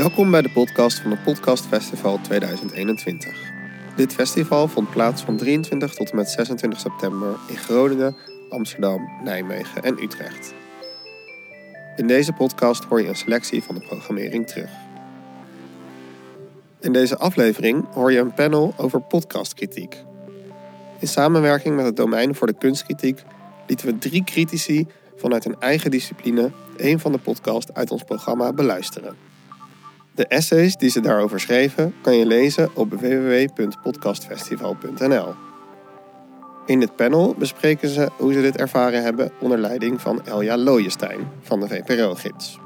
Welkom bij de podcast van het Podcast Festival 2021. Dit festival vond plaats van 23 tot en met 26 september in Groningen, Amsterdam, Nijmegen en Utrecht. In deze podcast hoor je een selectie van de programmering terug. In deze aflevering hoor je een panel over podcastkritiek. In samenwerking met het domein voor de kunstkritiek lieten we drie critici vanuit hun eigen discipline een van de podcast uit ons programma beluisteren. De essays die ze daarover schreven kan je lezen op www.podcastfestival.nl. In dit panel bespreken ze hoe ze dit ervaren hebben onder leiding van Elja Looijenstein van de VPRO-gids.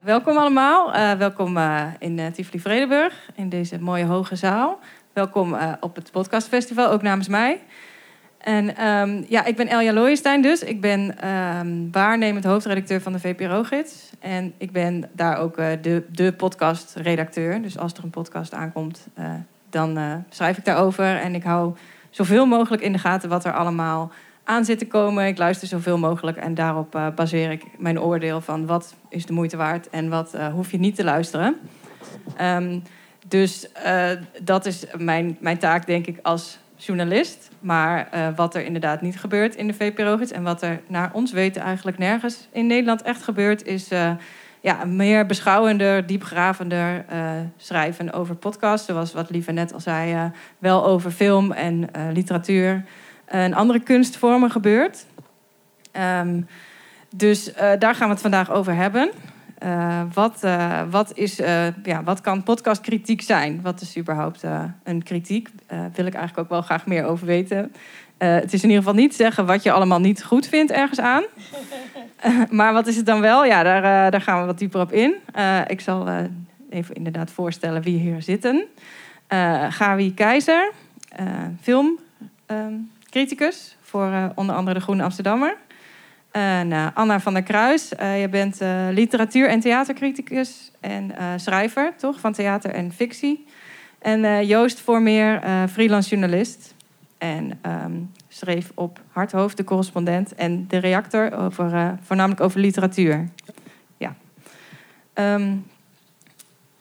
Welkom allemaal. Uh, welkom uh, in uh, Tivoli Vredenburg, in deze mooie hoge zaal. Welkom op het podcastfestival, ook namens mij. En um, ja, ik ben Elja Looijenstein dus. Ik ben um, waarnemend hoofdredacteur van de VPRO-gids. En ik ben daar ook uh, de, de podcastredacteur. Dus als er een podcast aankomt, uh, dan uh, schrijf ik daarover. En ik hou zoveel mogelijk in de gaten wat er allemaal aan zit te komen. Ik luister zoveel mogelijk en daarop baseer ik mijn oordeel van wat is de moeite waard en wat hoef je niet te luisteren. Um, dus dat is mijn, mijn taak, denk ik, als journalist. Maar uh, wat er inderdaad niet gebeurt in de VPRO-gids... en wat er naar ons weten eigenlijk nergens in Nederland echt gebeurt... is uh, ja, meer beschouwender, diepgravender uh, schrijven over podcasts. Zoals wat Lieve net al zei, wel over film en literatuur... en andere kunstvormen gebeurt. Um, dus daar gaan we het vandaag over hebben... Uh, wat, uh, wat, is, uh, ja, wat kan podcastkritiek zijn? Wat is überhaupt een kritiek? Wil ik eigenlijk ook wel graag meer over weten. het is in ieder geval niet zeggen wat je allemaal niet goed vindt ergens aan. maar wat is het dan wel? Ja, daar, daar gaan we wat dieper op in. ik zal even inderdaad voorstellen wie hier zitten. Gawi Keizer, filmcriticus voor onder andere de Groene Amsterdammer. En uh, Anna van der Kruis, uh, je bent uh, literatuur- en theatercriticus en schrijver, toch? Van theater en fictie. En Joost Voormeer, freelance journalist. En um, schreef op Harthoofd, de correspondent en de reactor, over, voornamelijk over literatuur. Ja. Um,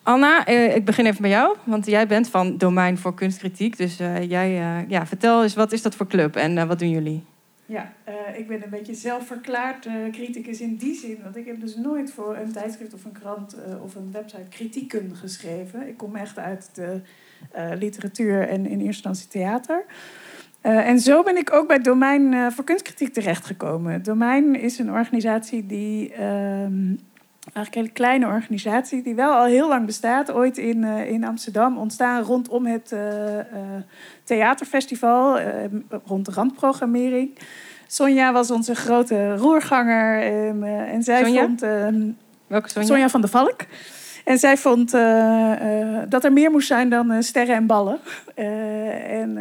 Anna, ik begin even bij jou, want jij bent van Domein voor Kunstkritiek. Dus jij, ja, vertel eens, wat is dat voor club en wat doen jullie? Ja, uh, ik ben een beetje zelfverklaard uh, criticus in die zin. Want ik heb dus nooit voor een tijdschrift of een krant uh, of een website kritieken geschreven. Ik kom echt uit de literatuur en in eerste instantie theater. en zo ben ik ook bij Domein voor Kunstkritiek terechtgekomen. Domein is een organisatie die ehm, eigenlijk een hele kleine organisatie die wel al heel lang bestaat. Ooit in, uh, in Amsterdam ontstaan rondom het uh, uh, theaterfestival, rond de randprogrammering. Sonja was onze grote roerganger en, en zij Sonja? vond... Welke Sonja? Sonja van de Valk. En zij vond dat er meer moest zijn dan sterren en ballen. en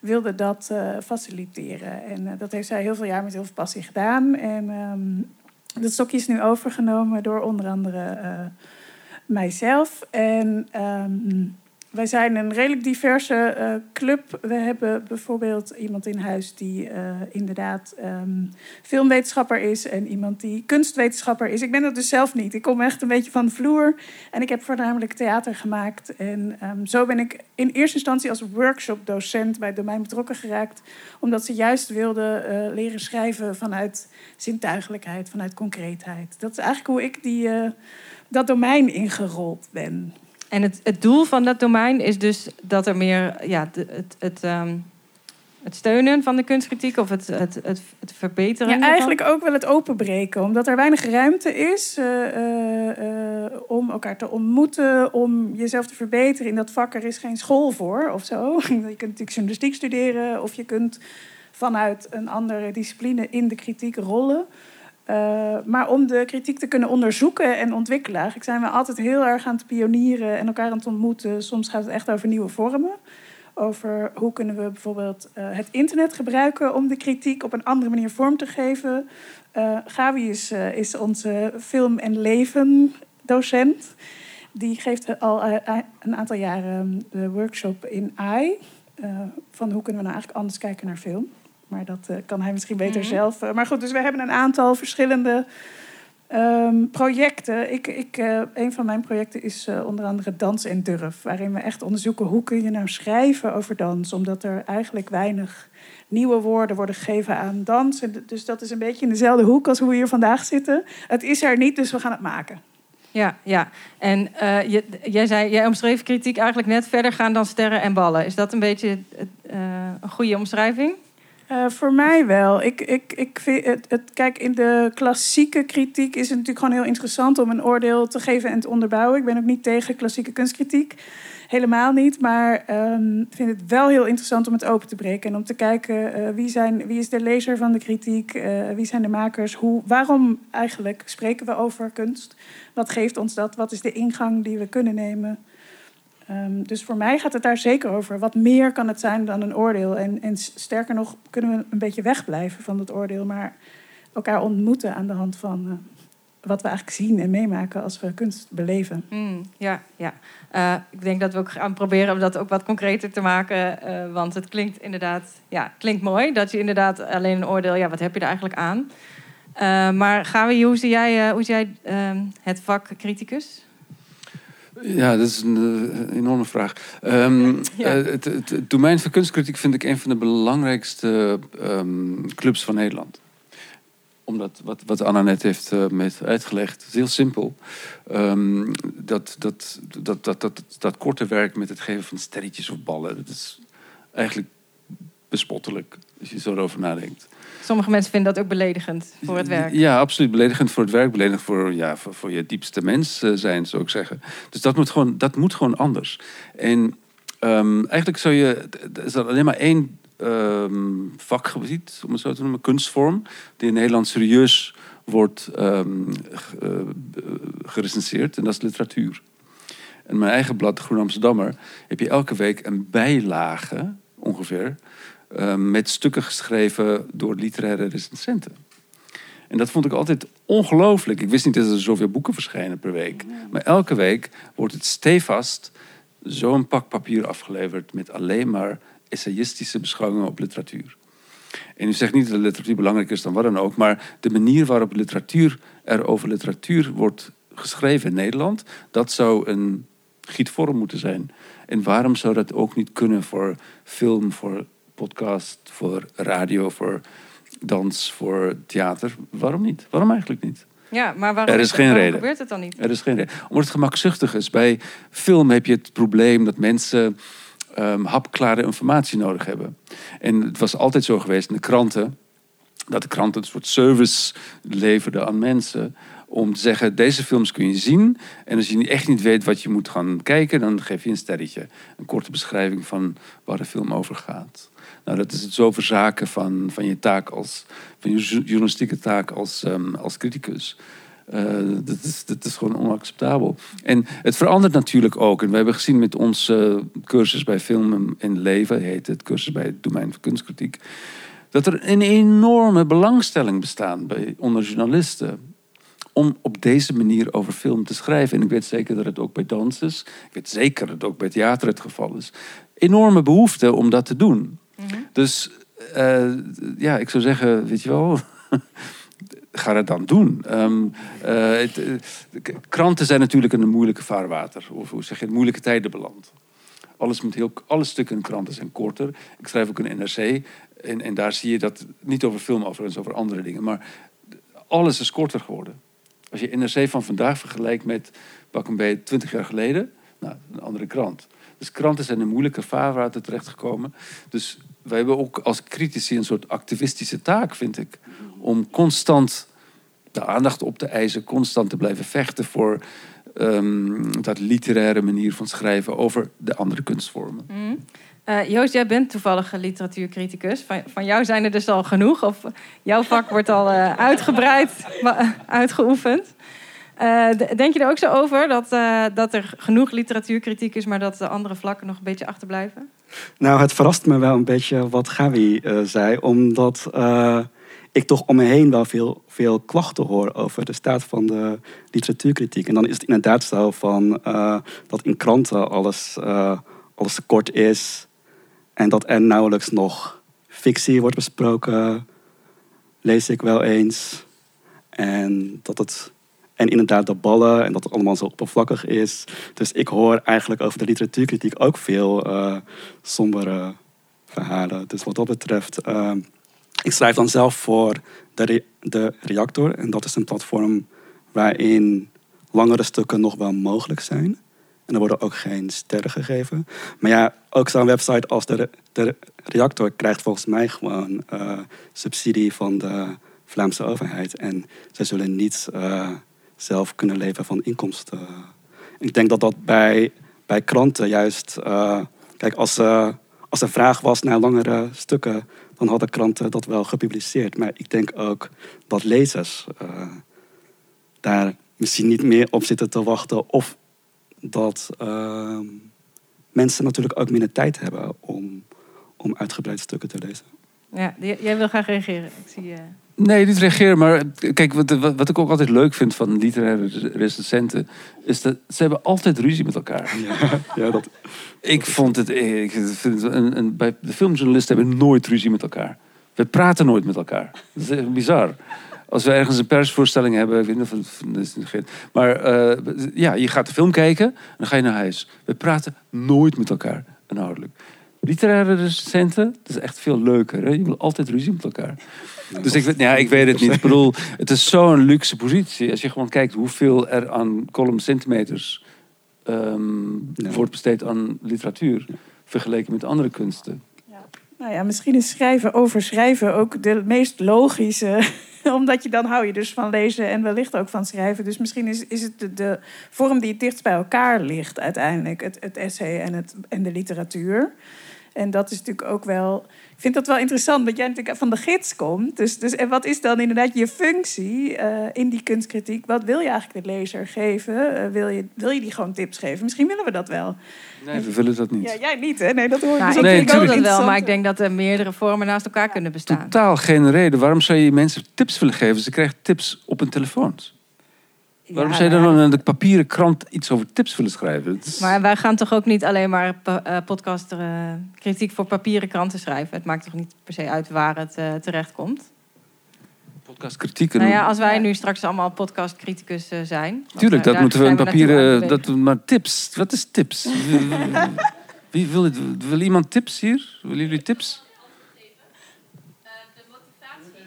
wilde dat faciliteren. En dat heeft zij heel veel jaar met heel veel passie gedaan. En... Um, dat stokje is nu overgenomen door onder andere uh, mijzelf. En um, wij zijn een redelijk diverse uh, club. We hebben bijvoorbeeld iemand in huis die uh, inderdaad um, filmwetenschapper is en iemand die kunstwetenschapper is. Ik ben dat dus zelf niet. Ik kom echt een beetje van de vloer en ik heb voornamelijk theater gemaakt. En um, zo ben ik in eerste instantie als workshopdocent bij het domein betrokken geraakt, omdat ze juist wilden uh, leren schrijven vanuit zintuigelijkheid, vanuit concreetheid. Dat is eigenlijk hoe ik die, dat domein ingerold ben. En het, het doel van dat domein is dus dat er meer ja, het, het, het, um, het steunen van de kunstkritiek of het, het, het, het verbeteren. Ja, eigenlijk ook wel het openbreken, omdat er weinig ruimte is uh, uh, uh, om elkaar te ontmoeten, om jezelf te verbeteren. In dat vak er is geen school voor of zo. Je kunt natuurlijk journalistiek studeren of je kunt vanuit een andere discipline in de kritiek rollen. Uh, maar om de kritiek te kunnen onderzoeken en ontwikkelen, eigenlijk zijn we altijd heel erg aan het pionieren en elkaar aan het ontmoeten. Soms gaat het echt over nieuwe vormen. Over hoe kunnen we bijvoorbeeld uh, het internet gebruiken om de kritiek op een andere manier vorm te geven. Uh, Gabi is, is onze film- en leven docent. Die geeft al een aantal jaren de workshop in AI. van hoe kunnen we nou eigenlijk anders kijken naar film. Maar dat uh, kan hij misschien beter mm -hmm. zelf. Uh, maar goed, dus we hebben een aantal verschillende Ehm, projecten. Ik, ik, eh, een van mijn projecten is eh, onder andere Dans en Durf. Waarin we echt onderzoeken hoe kun je nou schrijven over dans. Omdat er eigenlijk weinig nieuwe woorden worden gegeven aan dans. En dus dat is een beetje in dezelfde hoek als hoe we hier vandaag zitten. Het is er niet, dus we gaan het maken. Ja, ja. En eh, je, jij, zei, jij omschreef kritiek eigenlijk net verder gaan dan sterren en ballen. Is dat een beetje uh, een goede omschrijving? Uh, voor mij wel. Ik, ik, ik vind het, het, kijk, in de klassieke kritiek is het natuurlijk gewoon heel interessant om een oordeel te geven en te onderbouwen. Ik ben ook niet tegen klassieke kunstkritiek. Helemaal niet. Maar ik vind het wel heel interessant om het open te breken. En om te kijken uh, wie, zijn, wie is de lezer van de kritiek, uh, wie zijn de makers, hoe, waarom eigenlijk spreken we over kunst? Wat geeft ons dat? Wat is de ingang die we kunnen nemen? Um, dus voor mij gaat het daar zeker over. Wat meer kan het zijn dan een oordeel? En, en sterker nog, kunnen we een beetje wegblijven van dat oordeel, maar elkaar ontmoeten aan de hand van uh, wat we eigenlijk zien en meemaken als we kunst beleven. Mm, ja, ja. Uh, ik denk dat we ook gaan proberen om dat ook wat concreter te maken. Uh, want het klinkt inderdaad, ja, klinkt mooi dat je inderdaad alleen een oordeel, ja, wat heb je er eigenlijk aan? maar gaan we, hoe zie jij, hoe zie jij ehm, het vak criticus? Ja, dat is een uh, enorme vraag. Um, ja. het, het, het, domein van kunstkritiek vind ik een van de belangrijkste um, clubs van Nederland. Omdat wat, wat Anna net heeft uh, met uitgelegd, is heel simpel. Um, dat, dat, dat, dat, dat, dat korte werk met het geven van sterretjes of ballen, dat is eigenlijk bespottelijk, als je zo erover nadenkt. Sommige mensen vinden dat ook beledigend voor het werk. Ja, absoluut. Beledigend voor het werk. Beledigend voor, ja, voor, je diepste mens zijn, zou ik zeggen. Dus dat moet gewoon, dat moet gewoon anders. En um, eigenlijk zou je... Er is alleen maar één um, vakgebied, om het zo te noemen, kunstvorm... die in Nederland serieus wordt um, gerecenseerd. En dat is literatuur. En mijn eigen blad, Groen Amsterdammer... heb je elke week een bijlage, ongeveer... Uh, met stukken geschreven door literaire recensenten. En dat vond ik altijd ongelooflijk. Ik wist niet dat er zoveel boeken verschijnen per week. Maar elke week wordt het stevast zo'n pak papier afgeleverd met alleen maar essayistische beschouwingen op literatuur. En u zegt niet dat de literatuur belangrijker is dan wat dan ook, maar de manier waarop literatuur er over literatuur wordt geschreven in Nederland, dat zou een gietvorm moeten zijn. En waarom zou dat ook niet kunnen voor film, voor podcast, voor radio, voor dans, voor theater. Waarom niet? Waarom eigenlijk niet? Ja, maar waarom, er is geen reden. gebeurt het dan niet? Er is geen reden. Omdat het gemakzuchtig is. Bij film heb je het probleem dat mensen um, hapklare informatie nodig hebben. En het was altijd zo geweest in de kranten dat de kranten een soort service leverden aan mensen om te zeggen, deze films kun je zien. En als je echt niet weet wat je moet gaan kijken, dan geef je een sterretje. Een korte beschrijving van waar de film over gaat. Nou, dat is het zo verzaken van, van je taak als, van je journalistieke taak als, um, als criticus. Uh, dat, is, dat is gewoon onacceptabel. En het verandert natuurlijk ook. En we hebben gezien met onze cursus bij Film en Leven, heet het cursus bij het domein van kunstkritiek, dat er een enorme belangstelling bestaat bij, onder journalisten om op deze manier over film te schrijven. En ik weet zeker dat het ook bij dans is. Ik weet zeker dat het ook bij theater het geval is. Enorme behoefte om dat te doen. Mm-hmm. Dus uh, ja, ik zou zeggen, weet je wel, ga het dan doen. Uh, het, uh, kranten zijn natuurlijk in een moeilijke vaarwater. Of hoe zeg je, in moeilijke tijden beland. Alles moet heel, alle stukken in kranten zijn korter. Ik schrijf ook een NRC. En, en daar zie je dat niet over film, overigens over andere dingen. Maar alles is korter geworden. Als je NRC van vandaag vergelijkt met pak een beetje 20 jaar geleden, nou, een andere krant. Dus kranten zijn in moeilijke vaarwater terechtgekomen. Dus wij hebben ook als critici een soort activistische taak, vind ik. Om constant de aandacht op te eisen, constant te blijven vechten voor um, dat literaire manier van schrijven over de andere kunstvormen. Mm. Uh, Joost, jij bent toevallig literatuurcriticus. Van, van, jou zijn er dus al genoeg. Of jouw vak wordt al uh, uitgebreid uitgeoefend. Uh, denk je er ook zo over dat, dat er genoeg literatuurkritiek is, maar dat de andere vlakken nog een beetje achterblijven? Nou, het verrast me wel een beetje wat Gabi zei, omdat ik toch om me heen wel veel, veel klachten hoor over de staat van de literatuurkritiek. En dan is het inderdaad zo van, dat in kranten alles, alles te kort is. En dat er nauwelijks nog fictie wordt besproken, lees ik wel eens. En dat het En inderdaad de ballen en dat het allemaal zo oppervlakkig is. Dus ik hoor eigenlijk over de literatuurkritiek ook veel eh, sombere verhalen. Dus wat dat betreft, eh, ik schrijf dan zelf voor de, de Reactor. En dat is een platform waarin langere stukken nog wel mogelijk zijn. En er worden ook geen sterren gegeven. Maar ja, ook zo'n website als de, de Reactor krijgt volgens mij gewoon eh, subsidie van de Vlaamse overheid. En zij zullen niet eh, zelf kunnen leven van inkomsten. Ik denk dat dat bij, bij kranten juist... eh, kijk, als, eh, als er vraag was naar langere stukken... dan hadden kranten dat wel gepubliceerd. Maar ik denk ook dat lezers eh, daar misschien niet meer op zitten te wachten... of dat mensen natuurlijk ook minder tijd hebben om, om uitgebreid stukken te lezen. Ja, jij wil graag reageren. Ik zie je. Nee, niet reageren, maar kijk, wat, wat, wat ik ook altijd leuk vind van literaire recensenten, is dat ze hebben altijd ruzie met elkaar. Ja, ja dat, Ik vond het, ik vind het een, een, bij de filmjournalisten hebben nooit ruzie met elkaar. We praten nooit met elkaar. Dat is echt bizar. Als we ergens een persvoorstelling hebben, ik weet niet of het dat is niet geen- maar eh, ja, je gaat de film kijken en dan ga je naar huis. We praten nooit met elkaar inhoudelijk. Literaire recensenten, dat is echt veel leuker. Hè? Je wil altijd ruzie met elkaar. Dus ik, weet- ja, ik weet het niet. Ik bedoel, het is zo'n luxe positie. Als je gewoon kijkt hoeveel er aan column centimeters ehm, Ja. wordt besteed aan literatuur. Vergeleken met andere kunsten. Nou ja, misschien is schrijven over schrijven ook de meest logische. Omdat je dan hou je dus van lezen en wellicht ook van schrijven. Dus misschien is, is het de, de vorm die het dichtst bij elkaar ligt uiteindelijk. Het, het essay en, het, en de literatuur. En dat is natuurlijk ook wel... Ik vind dat wel interessant, want jij natuurlijk van de gids komt. Dus, dus en wat is dan inderdaad je functie eh, in die kunstkritiek? Wat wil je eigenlijk de lezer geven? Eh, wil, je, wil je die gewoon tips geven? Misschien willen we dat wel. Nee, we willen dat niet. Ja, jij niet, hè? Nee, dat hoor ik. Nou, dus ik Nee, wil dat wel, maar ik denk dat er meerdere vormen naast elkaar kunnen bestaan. Totaal geen reden. Waarom zou je mensen tips willen geven? Ze krijgen tips op hun telefoons. Waarom Ja, zou je nou dan ja. in de papieren krant iets over tips willen schrijven? Is- Maar wij gaan toch ook niet alleen maar eh, podcast eh, kritiek voor papieren kranten schrijven. Het maakt toch niet per se uit waar het eh, terecht komt. podcastkritiek. Nou ja, als wij Ja. nu straks allemaal podcastcriticus eh, zijn. Tuurlijk, dat moeten we aan papieren. Dat, maar tips, wat is tips? Wie wil, wil iemand tips hier? Willen jullie tips? de motivatie.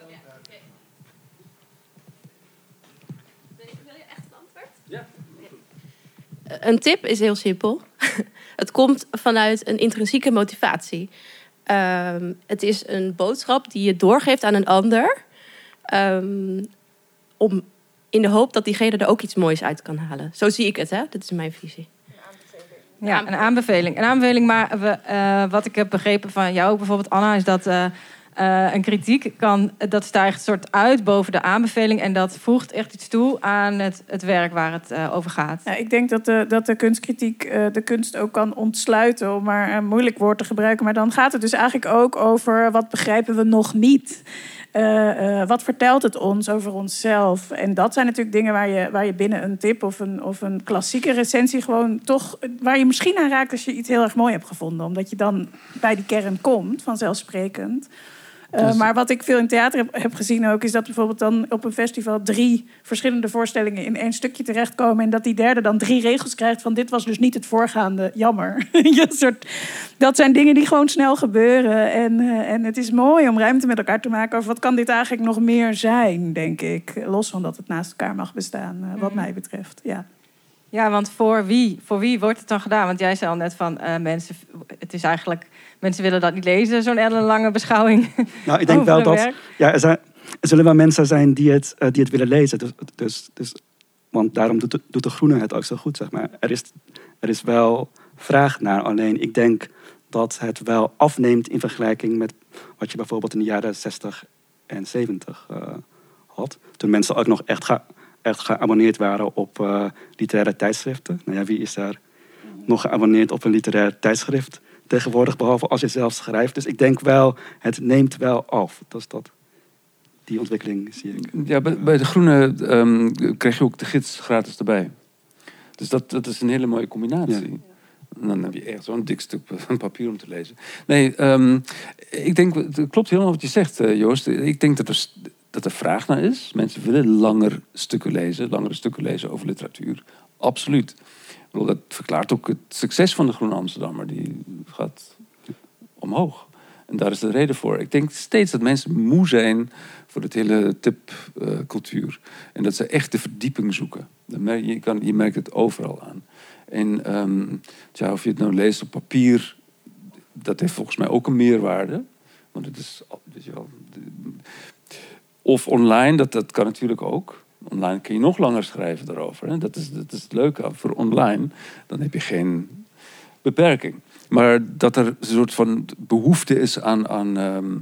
Oké, oké. Wil je echt een antwoord? Ja. Een tip is heel simpel. het komt vanuit een intrinsieke motivatie. Ehm, het is een boodschap die je doorgeeft aan een ander. ehm, om, in de hoop dat diegene er ook iets moois uit kan halen. Zo zie ik het, hè? Dat is mijn visie. Ja, een aanbeveling. Een aanbeveling, maar eh, wat ik heb begrepen van jou, bijvoorbeeld Anna, is dat eh, eh, een kritiek kan, dat stijgt soort uit boven de aanbeveling en dat voegt echt iets toe aan het, het werk waar het eh, over gaat. Ja, ik denk dat de, dat de kunstkritiek eh, de kunst ook kan ontsluiten, om maar een moeilijk woord te gebruiken. Maar dan gaat het dus eigenlijk ook over wat begrijpen we nog niet. Eh, eh, wat vertelt het ons over onszelf? En dat zijn natuurlijk dingen waar je, waar je binnen een tip of een, of een klassieke recensie gewoon toch. waar je misschien aan raakt als je iets heel erg mooi hebt gevonden. Omdat je dan bij die kern komt, vanzelfsprekend. Eh, Dus- maar wat ik veel in theater heb, heb gezien ook, is dat bijvoorbeeld dan op een festival drie verschillende voorstellingen in één stukje terechtkomen. En dat die derde dan drie regels krijgt van dit was dus niet het voorgaande, jammer. Ja, een soort, dat zijn dingen die gewoon snel gebeuren. En, eh, en het is mooi om ruimte met elkaar te maken over wat kan dit eigenlijk nog meer zijn, denk ik. Los van dat het naast elkaar mag bestaan, eh, wat Mhm. mij betreft. Ja. Ja, want voor wie, voor wie wordt het dan gedaan? Want jij zei al net van eh, mensen, het is eigenlijk, mensen willen dat niet lezen, zo'n ellenlange beschouwing. Nou, ik denk wel dat. werk. Ja, er, zijn, er zullen wel mensen zijn die het, eh, die het willen lezen. Dus, dus, dus, want daarom doet de, doet de Groene het ook zo goed, zeg maar. Er is, er is wel vraag naar. Alleen ik denk dat het wel afneemt in vergelijking met wat je bijvoorbeeld in de jaren 60 en 70 eh, had. Toen mensen ook nog echt, ga, echt geabonneerd waren op eh, literaire tijdschriften. Nou ja, wie is daar nog geabonneerd op een literair tijdschrift tegenwoordig, behalve als je zelf schrijft. Dus ik denk wel, het neemt wel af. Dat is dat. Die ontwikkeling zie ik. Ja, bij, bij de Groene ehm, krijg je ook de gids gratis erbij. Dus dat, dat is een hele mooie combinatie. En Dan heb je echt zo'n dik stuk pa- papier om te lezen. Nee, ehm, ik denk, het klopt helemaal wat je zegt, eh, Joost. Ik denk dat, er, dat er vraag naar is. Mensen willen langer stukken lezen, langere stukken lezen over literatuur. Absoluut. Dat verklaart ook het succes van de Groene Amsterdammer. Die gaat omhoog. En daar is de reden voor. Ik denk steeds dat mensen moe zijn voor het hele tipcultuur. en dat ze echt de verdieping zoeken. Je, kan, je merkt het overal aan. En tja, of je het nou leest op papier, dat heeft volgens mij ook een meerwaarde. Want het is, weet je wel, of online, dat, dat kan natuurlijk ook. Online kun je nog langer schrijven daarover. Hè? Dat, is, dat is het leuke voor online. Dan heb je geen beperking. Maar dat er een soort van behoefte is aan, aan, ehm,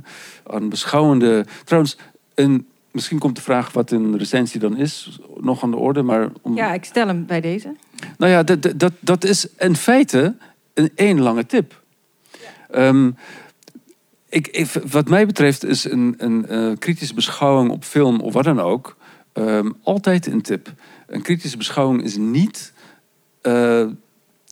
aan beschouwende. Trouwens, een, misschien komt de vraag wat een recensie dan is nog aan de orde. Maar om, Ja, ik stel hem bij deze. nou ja, dat, dat- dat, is in feite een één lange tip. Ehm, ik, ik- wat mij betreft is een, een eh, kritische beschouwing op film of wat dan ook ehm, altijd een tip. Een kritische beschouwing is niet eh,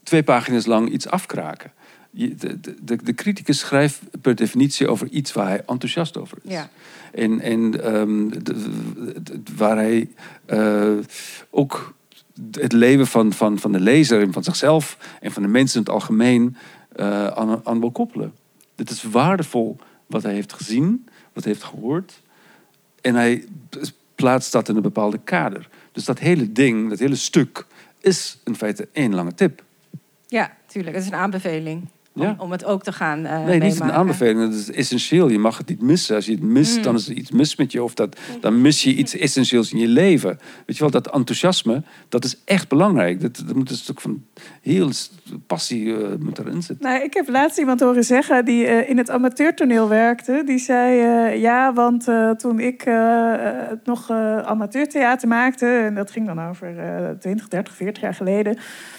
twee pagina's lang iets afkraken. Je- De, de, de, criticus schrijft per definitie over iets waar hij enthousiast over is. Ja. En, en ehm, de- waar hij eh, ook het leven van, van, van de lezer en van zichzelf en van de mensen in het algemeen aan, aan wil koppelen. Dit is waardevol wat hij heeft gezien, wat hij heeft gehoord. En hij plaatst dat in een bepaalde kader. Dus dat hele ding, dat hele stuk, is in feite één lange tip. Ja, tuurlijk. Het is een aanbeveling. Om, Ja. om het ook te gaan eh Nee, niet een meemaken. aanbeveling. Dat is essentieel. Je mag het niet missen. Als je het mist, Mm. dan is er iets mis met je. Of dat, dan mis je iets essentieels in je leven. Weet je wel, dat enthousiasme, dat is echt belangrijk. Dat, dat moet een stuk van heel passie eh, moet erin zitten. Nou, ik heb laatst iemand horen zeggen die eh, in het amateurtoneel werkte. Die zei, eh, ja, want eh, toen ik nog eh, amateurtheater maakte... en dat ging dan over eh 20, 30, 40 jaar geleden...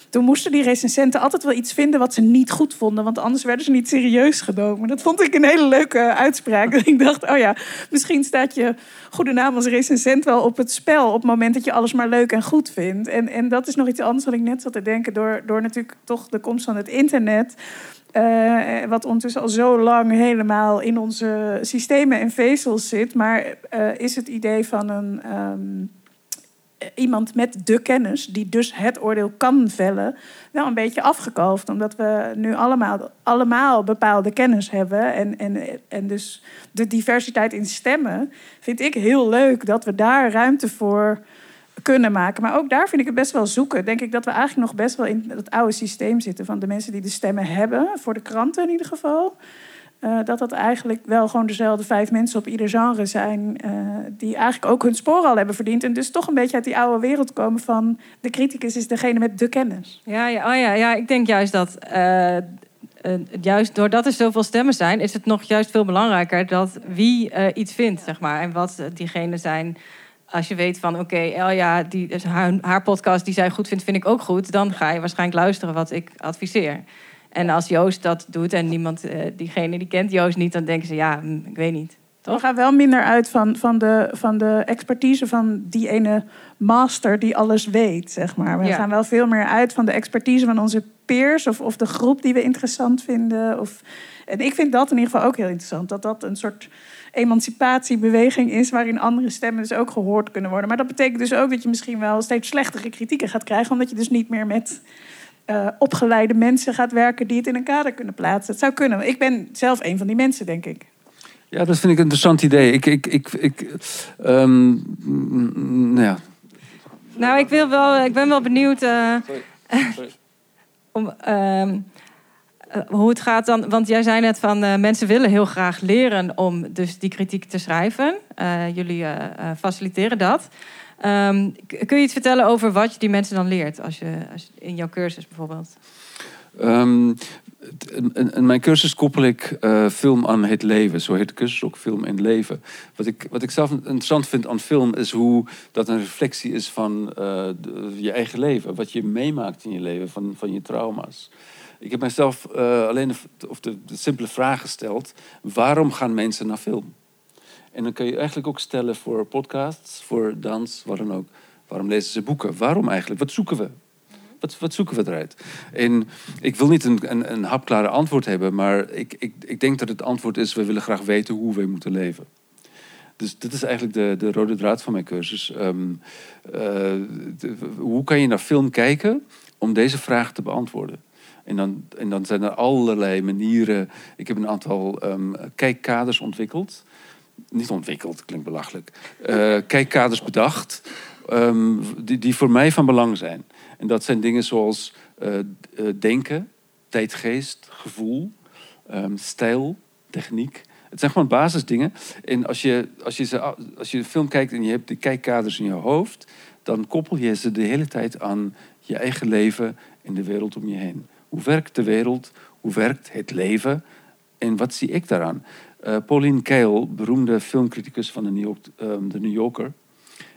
toen moesten die recensenten altijd wel iets vinden wat ze niet goed vonden... want anders werden ze niet serieus genomen. Dat vond ik een hele leuke uitspraak. Ik dacht, oh ja, misschien staat je goede naam als recensent wel op het spel... op het moment dat je alles maar leuk en goed vindt. En, en dat is nog iets anders wat ik net zat te denken... door, door natuurlijk toch de komst van het internet... Eh, wat ondertussen al zo lang helemaal in onze systemen en vezels zit. Maar eh, is het idee van een, ehm, eh, iemand met de kennis, die dus het oordeel kan vellen, wel een beetje afgekalfd. Omdat we nu allemaal, allemaal bepaalde kennis hebben. En, en, en dus de diversiteit in stemmen vind ik heel leuk dat we daar ruimte voor kunnen maken. Maar ook daar vind ik het best wel zoeken. Denk ik dat we eigenlijk nog best wel in het oude systeem zitten van de mensen die de stemmen hebben, voor de kranten in ieder geval. Eh, dat dat eigenlijk wel gewoon dezelfde vijf mensen op ieder genre zijn. eh, die eigenlijk ook hun sporen al hebben verdiend. En dus toch een beetje uit die oude wereld komen van de criticus is degene met de kennis. Ja, ja, oh ja, ja, ik denk juist dat. eh, juist doordat er zoveel stemmen zijn, is het nog juist veel belangrijker dat wie iets vindt, zeg maar. En wat diegenen zijn. Als je weet van, oké, Elja, die, haar, haar podcast die zij goed vindt, vind ik ook goed. Dan ga je waarschijnlijk luisteren wat ik adviseer. En als Joost dat doet en niemand, eh, diegene die kent Joost niet, dan denken ze, ja, hm, ik weet niet. We gaan wel minder uit van, van, de, van de expertise van die ene master die alles weet, zeg maar. We Ja. gaan wel veel meer uit van de expertise van onze peers of, of de groep die we interessant vinden. Of, en ik vind dat in ieder geval ook heel interessant. Dat dat een soort emancipatiebeweging is waarin andere stemmen dus ook gehoord kunnen worden. Maar dat betekent dus ook dat je misschien wel steeds slechtere kritieken gaat krijgen, omdat je dus niet meer met eh, opgeleide mensen gaat werken die het in een kader kunnen plaatsen. Het zou kunnen. Ik ben zelf een van die mensen, denk ik. Ja, dat vind ik een interessant idee. Ik, ik, ik, ik, ehm, mm, nou ja. Nou, ik, wil wel, ik ben wel benieuwd. eh, Sorry. om, ehm, eh, hoe het gaat dan. Want jij zei net van eh, mensen willen heel graag leren om dus die kritiek te schrijven. Eh, jullie faciliteren dat. Ehm, kun je iets vertellen over wat je die mensen dan leert als je, als in jouw cursus bijvoorbeeld? Ehm, in, mijn cursus koppel ik eh, film aan het leven. Zo heet de cursus ook, film het leven. Wat ik, wat ik zelf interessant vind aan film is hoe dat een reflectie is van eh, je eigen leven. Wat je meemaakt in je leven, van, van je trauma's. Ik heb mijzelf eh, alleen of de, de simpele vraag gesteld: waarom gaan mensen naar film? En dan kun je eigenlijk ook stellen voor podcasts, voor dans, wat dan ook. Waarom lezen ze boeken? Waarom eigenlijk? Wat zoeken we? Wat, wat zoeken we eruit? En ik wil niet een, een, een hapklare antwoord hebben, maar ik, ik, ik denk dat het antwoord is: we willen graag weten hoe we moeten leven. Dus dit is eigenlijk de, de rode draad van mijn cursus. Ehm, eh, hoe kan je naar film kijken om deze vraag te beantwoorden? En dan, en dan zijn er allerlei manieren. Ik heb een aantal ehm, kijkkaders ontwikkeld. Niet ontwikkeld, klinkt belachelijk. Eh, kijkkaders bedacht. ehm, die, die voor mij van belang zijn. En dat zijn dingen zoals eh, eh, denken, tijdgeest, gevoel, ehm, stijl, techniek. Het zijn gewoon basisdingen. En als je, als, je ze, als je de film kijkt en je hebt de kijkkaders in je hoofd, dan koppel je ze de hele tijd aan je eigen leven en de wereld om je heen. Hoe werkt de wereld? Hoe werkt het leven? En wat zie ik daaraan? Eh, Pauline Kael, beroemde filmcriticus van de New, York, ehm, de New Yorker,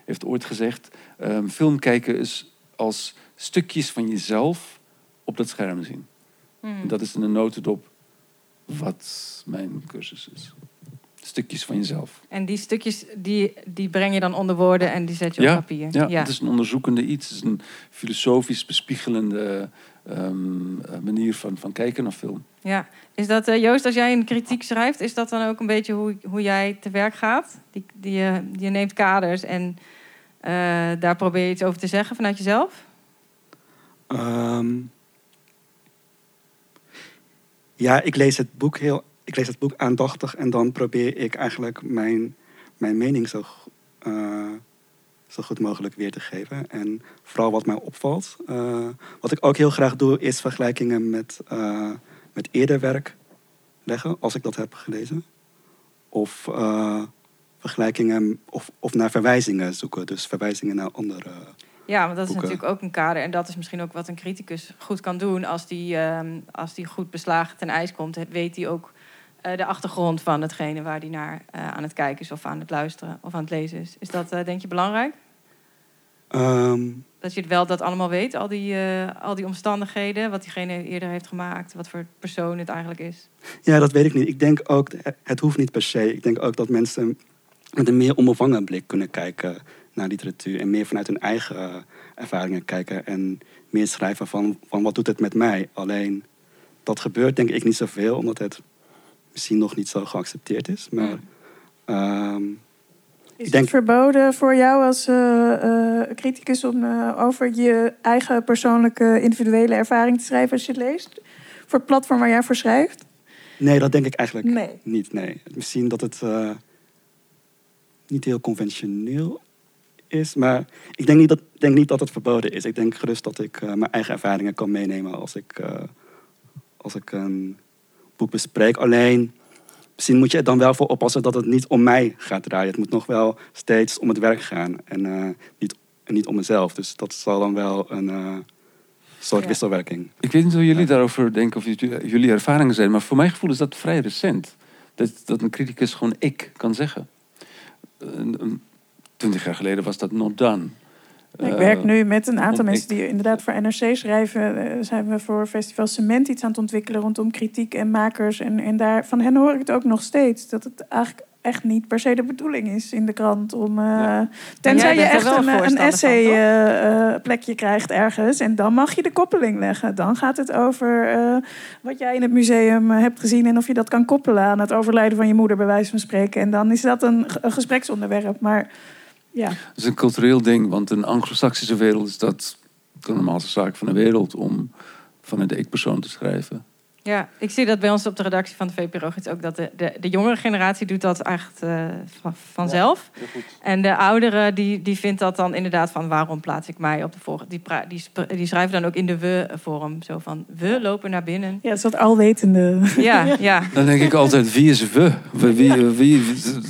heeft ooit gezegd: ehm, film kijken is als stukjes van jezelf op dat scherm zien. Hmm. Dat is in een notendop wat mijn cursus is. Stukjes van jezelf. En die stukjes die, die breng je dan onder woorden en die zet je Ja, op papier. Ja, het is een onderzoekende iets. Het is een filosofisch bespiegelende ehm, eh, manier van, van kijken naar film. Ja. Is dat, eh, Joost, als jij een kritiek schrijft, is dat dan ook een beetje hoe, hoe jij te werk gaat? Die, die, je- je neemt kaders en eh, daar probeer je iets over te zeggen vanuit jezelf? Ehm, ja, ik lees het boek heel. Ik lees het boek aandachtig en dan probeer ik eigenlijk mijn, mijn mening zo, eh, zo goed mogelijk weer te geven. En vooral wat mij opvalt. Eh, wat ik ook heel graag doe, is vergelijkingen met, eh, met eerder werk leggen, als ik dat heb gelezen. Of eh, vergelijkingen of, of naar verwijzingen zoeken. Dus verwijzingen naar andere. Ja, want dat is Boeken. natuurlijk ook een kader. En dat is misschien ook wat een criticus goed kan doen. Als die, ehm, als die goed beslagen ten ijs komt, weet hij ook de achtergrond van hetgene waar hij naar eh, aan het kijken is, of aan het luisteren of aan het lezen is. Is dat eh, denk je belangrijk? Ehm, Dat je het wel dat allemaal weet, al die, eh, al die omstandigheden, wat diegene eerder heeft gemaakt, wat voor persoon het eigenlijk is. Ja, dat weet ik niet. Ik denk ook, het hoeft niet per se. Ik denk ook dat mensen met een meer onbevangen blik kunnen kijken naar literatuur. En meer vanuit hun eigen eh, ervaringen kijken. En meer schrijven van, van wat doet het met mij. Alleen, dat gebeurt denk ik niet zoveel, omdat het misschien nog niet zo geaccepteerd is. Maar ehm, Is Ik denk- het verboden voor jou als eh, eh, criticus om eh, over je eigen persoonlijke individuele ervaring te schrijven als je het leest? Voor het platform waar jij voor schrijft? nee, dat denk ik eigenlijk Nee. niet. Nee. Misschien dat het eh, niet heel conventioneel is. Maar ik denk niet dat, denk niet dat het verboden is. Ik denk gerust dat ik eh, mijn eigen ervaringen kan meenemen als ik, eh, als ik een boek bespreek. Alleen, misschien moet je er dan wel voor oppassen dat het niet om mij gaat draaien. Het moet nog wel steeds om het werk gaan en, eh, niet, en niet om mezelf. Dus dat zal dan wel een eh, soort Ja. wisselwerking. Ik weet niet hoe jullie daarover denken of jullie ervaringen zijn, maar voor mijn gevoel is dat vrij recent. Dat, dat een criticus gewoon ik kan zeggen. Een- Twintig jaar geleden was dat not done. Ik Eh, werk nu met een aantal mensen die inderdaad voor NRC schrijven. Eh, zijn we voor Festival Cement iets aan het ontwikkelen rondom kritiek en makers. En, en daar, van hen hoor ik het ook nog steeds. Dat het eigenlijk echt niet per se de bedoeling is in de krant. Om, eh, Ja. Tenzij je echt een, een voorstander van, essay toch? eh, eh, plekje krijgt ergens. En dan mag je de koppeling leggen. Dan gaat het over eh, wat jij in het museum eh, hebt gezien. En of je dat kan koppelen aan het overlijden van je moeder, bij wijze van spreken. En dan is dat een gespreksonderwerp. Maar ja. Is een cultureel ding, want de anglo-saxische wereld is dat de normaalste zaak van de wereld om vanuit de ik-persoon te schrijven. Ja, ik zie dat bij ons op de redactie van de VPRO iets ook dat de, de, de jongere generatie doet dat echt eh, van, vanzelf. En de ouderen die, die vindt dat dan inderdaad van waarom plaats ik mij op de volgende. Die, die, die schrijven dan ook in de we-vorm. Zo van we lopen naar binnen. Ja, dat alwetende. Ja, ja. Dan denk ik altijd, wie is we? Wie, wie, wie,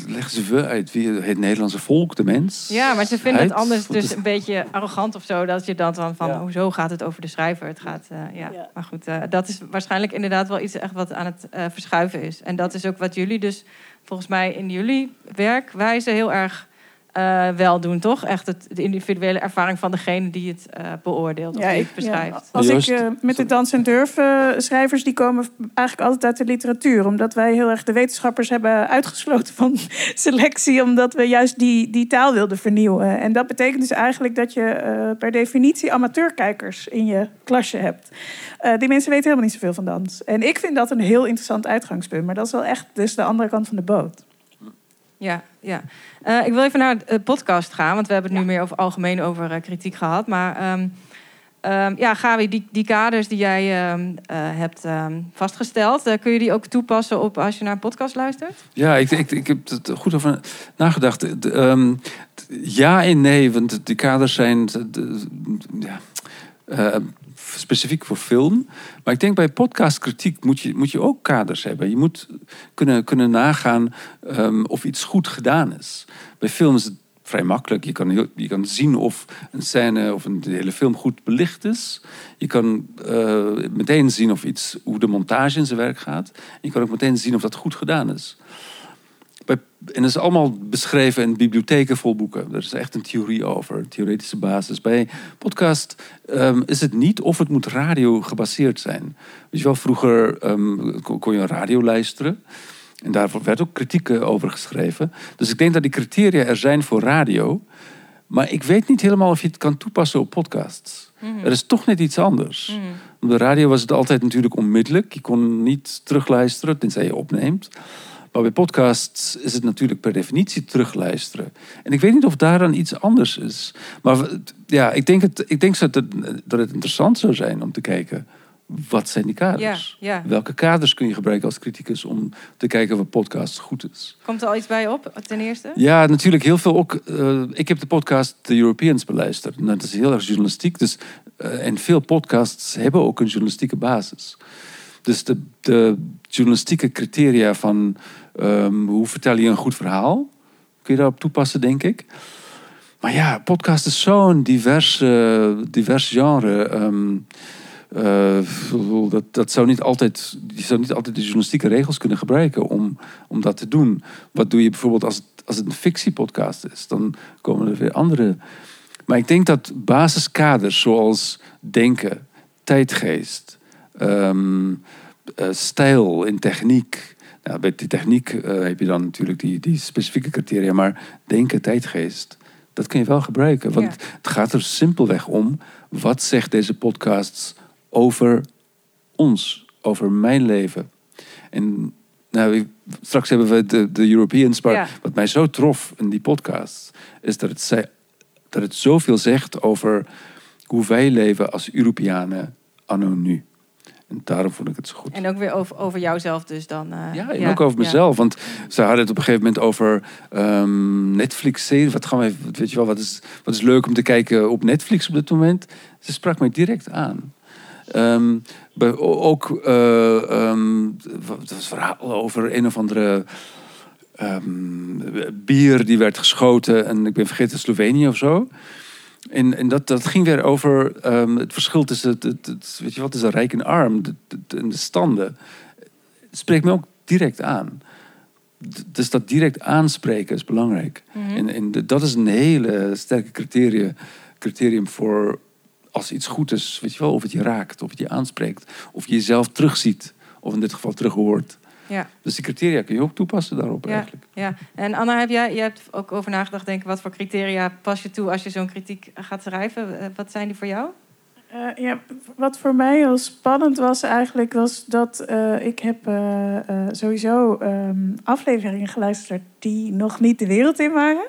leggen ze we uit? Wie, het Nederlandse volk, de mens? ja, maar ze vinden het anders dus is- een beetje arrogant of zo. Dat je dan van, van Ja. hoezo gaat het over de schrijver? Het gaat, eh, ja. Ja. Maar goed, eh, dat is waarschijnlijk inderdaad wel iets echt wat aan het eh, verschuiven is. En dat is ook wat jullie dus volgens mij in jullie werkwijze heel erg eh, wel doen, toch? Echt het, de individuele ervaring van degene die het eh, beoordeelt of Ja, die het beschrijft. ja. Als ik eh, met de dans en durf eh, schrijvers, die komen eigenlijk altijd uit de literatuur. Omdat wij heel erg de wetenschappers hebben uitgesloten van selectie. Omdat we juist die, die taal wilden vernieuwen. En dat betekent dus eigenlijk dat je eh, per definitie amateurkijkers in je klasje hebt. Eh, die mensen weten helemaal niet zoveel van dans. En ik vind dat een heel interessant uitgangspunt. Maar dat is wel echt dus de andere kant van de boot. Ja, ja. Eh, ik wil even naar de podcast gaan, want we hebben het nu meer over algemeen over eh, kritiek gehad. Maar ehm, ehm, ja, die, die kaders die jij ehm, eh, hebt ehm, vastgesteld, kun je die ook toepassen op als je naar een podcast luistert? Ja, ik, ik, ik heb er goed over nagedacht. De, ehm, ja en nee, want die kaders zijn de- de- ja, specifiek voor film. Maar ik denk bij podcastkritiek moet je, moet je ook kaders hebben. Je moet kunnen, kunnen nagaan ehm, of iets goed gedaan is. Bij film is het vrij makkelijk. Je kan, je kan zien of een scène of een hele film goed belicht is. Je kan eh, meteen zien of iets, hoe de montage in zijn werk gaat. Je kan ook meteen zien of dat goed gedaan is. En dat is allemaal beschreven in bibliotheken vol boeken. Er is echt een theorie over, een theoretische basis. Bij podcast ehm, is het niet of het moet radio gebaseerd zijn. Weet je wel, vroeger ehm, kon, je radio luisteren. En daar werd ook kritiek over geschreven. Dus ik denk dat die criteria er zijn voor radio. Maar ik weet niet helemaal of je het kan toepassen op podcasts. Er is toch net iets anders. Op de radio was het altijd natuurlijk onmiddellijk. Je kon niet terugluisteren, tenzij je opneemt. Maar bij podcasts is het natuurlijk per definitie terugluisteren. En ik weet niet of daar dan iets anders is. Maar ja, ik denk, het, ik denk dat, het, dat het interessant zou zijn om te kijken... wat zijn die kaders? Ja, ja. Welke kaders kun je gebruiken als criticus om te kijken of een podcast goed is? Komt er al iets bij op, ten eerste? Ja, natuurlijk heel veel ook. eh, ik heb de podcast The Europeans beluisterd. En dat is heel erg journalistiek. Dus, eh, en veel podcasts hebben ook een journalistieke basis. Dus de, de journalistieke criteria van ehm, hoe vertel je een goed verhaal, kun je daarop toepassen, denk ik. Maar ja, podcast is zo'n divers, eh, divers genre. ehm, eh, dat, dat zou niet altijd, je zou niet altijd de journalistieke regels kunnen gebruiken om, om dat te doen. Wat doe je bijvoorbeeld als het, als het een fictiepodcast is? Dan komen er weer andere. Maar ik denk dat basiskaders zoals denken, tijdgeest, ehm, eh, stijl in techniek. Nou, bij die techniek eh, heb je dan natuurlijk die, die specifieke criteria, maar denken, tijdgeest, dat kun je wel gebruiken. Want Ja. het gaat er simpelweg om, wat zegt deze podcast over ons, over mijn leven? En nou, straks hebben we de, de Europeans, maar Ja. wat mij zo trof in die podcast, is dat het, zei, dat het zoveel zegt over hoe wij leven als Europeanen anno nu. En daarom vond ik het zo goed. En ook weer over, over jouzelf dus dan. eh, Ja, en ook over mezelf. Want ze hadden het op een gegeven moment over ehm, Netflix-serie. Wat gaan we, weet je wel, wat is, wat is leuk om te kijken op Netflix op dit moment? Ze sprak mij direct aan. Ehm, ook ehm, wat was verhaal over een of andere bier die werd geschoten. En ik ben vergeten, Slovenië of zo. En, en dat, dat ging weer over ehm, het verschil tussen het, het, het- weet je wat, tussen rijk en arm de, de- en de standen. Het spreekt me ook direct aan. D- Dus dat direct aanspreken is belangrijk. Mhm. En, en de- dat is een hele sterke criterium, criterium voor als iets goed is, weet je wel, of het je raakt, of het je aanspreekt, of je jezelf terugziet, of in dit geval terug hoort. Ja, Dus die criteria kun je ook toepassen daarop Ja. eigenlijk. ja. En Anna, heb jij, jij hebt ook over nagedacht, denk ik, wat voor criteria pas je toe als je zo'n kritiek gaat schrijven? Eh, Wat zijn die voor jou? Eh, ja, wat voor mij heel spannend was eigenlijk, was dat eh, ik heb sowieso ehm, afleveringen geluisterd die nog niet de wereld in waren.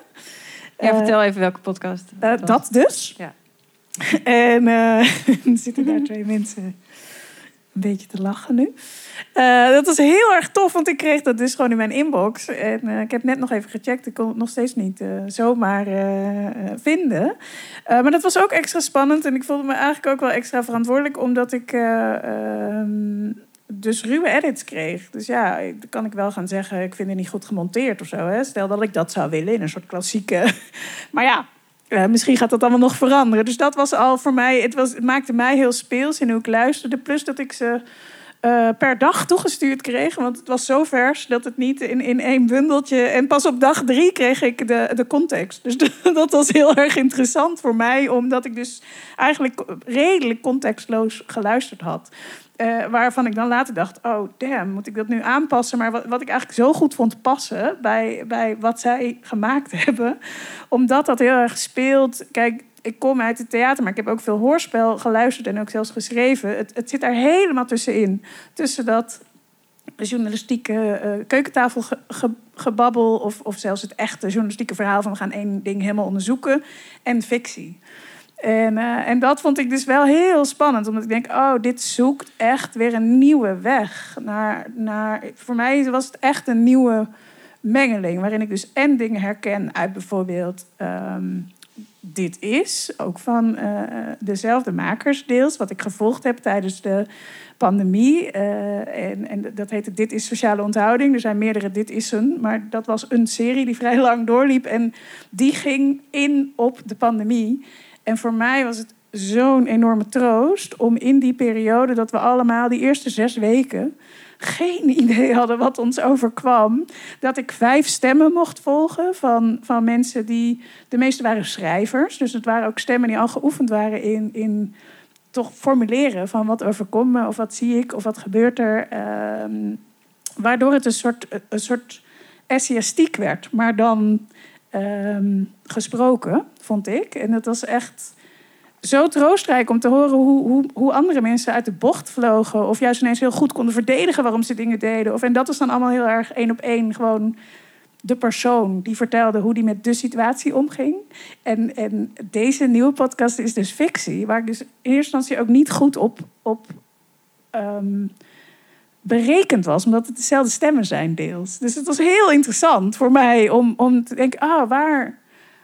Ja, vertel even welke podcast. dat dus. Ja. en eh, er zitten daar twee mensen een beetje te lachen nu. Eh, dat was heel erg tof, want ik kreeg dat dus gewoon in mijn inbox. En eh, ik heb net nog even gecheckt. Ik kon het nog steeds niet eh, zomaar vinden. Maar dat was ook extra spannend. En ik voelde me eigenlijk ook wel extra verantwoordelijk, omdat ik eh, ehm, dus ruwe edits kreeg. Dus ja, dan kan ik wel gaan zeggen, ik vind het niet goed gemonteerd of zo. Hè? Stel dat ik dat zou willen in een soort klassieke. maar ja. Eh, misschien gaat dat allemaal nog veranderen. Dus dat was al voor mij. Het, was, het maakte mij heel speels in hoe ik luisterde. Plus dat ik ze eh, per dag toegestuurd kreeg. Want het was zo vers dat het niet in, in één bundeltje. En pas op dag drie kreeg ik de, de context. Dus dat was heel erg interessant voor mij. Omdat ik dus eigenlijk redelijk contextloos geluisterd had. Eh, waarvan ik dan later dacht: oh damn, moet ik dat nu aanpassen? Maar wat, wat ik eigenlijk zo goed vond passen bij, bij wat zij gemaakt hebben, omdat dat heel erg speelt. Kijk, ik kom uit het theater, maar ik heb ook veel hoorspel geluisterd en ook zelfs geschreven. Het, het zit daar helemaal tussenin. Tussen dat journalistieke uh, keukentafelgebabbel of, of zelfs het echte journalistieke verhaal van we gaan één ding helemaal onderzoeken en fictie. En, uh, en dat vond ik dus wel heel spannend, omdat ik denk, oh, dit zoekt echt weer een nieuwe weg. Naar, naar, voor mij was het echt een nieuwe mengeling, waarin ik dus en dingen herken uit bijvoorbeeld um, Dit Is, ook van uh, dezelfde makers deels, wat ik gevolgd heb tijdens de pandemie. Uh, en, en dat heette Dit is Sociale Onthouding. Er zijn meerdere Dit Is'en, maar dat was een serie die vrij lang doorliep en die ging in op de pandemie. En voor mij was het zo'n enorme troost om in die periode dat we allemaal die eerste zes weken geen idee hadden wat ons overkwam. Dat ik vijf stemmen mocht volgen van, van mensen die. De meeste waren schrijvers. Dus het waren ook stemmen die al geoefend waren in, in toch formuleren van wat overkomt me, of wat zie ik, of wat gebeurt er. Um, waardoor het een soort, een soort essayistiek werd, maar dan um, gesproken, vond ik. En dat was echt zo troostrijk om te horen hoe, hoe, hoe andere mensen uit de bocht vlogen. Of juist ineens heel goed konden verdedigen waarom ze dingen deden. Of, en dat was dan allemaal heel erg één op één gewoon de persoon die vertelde hoe die met de situatie omging. En, en deze nieuwe podcast is dus fictie, waar ik dus in eerste instantie ook niet goed op, op um, berekend was, omdat het dezelfde stemmen zijn deels. Dus het was heel interessant voor mij om, om te denken, ah, waar,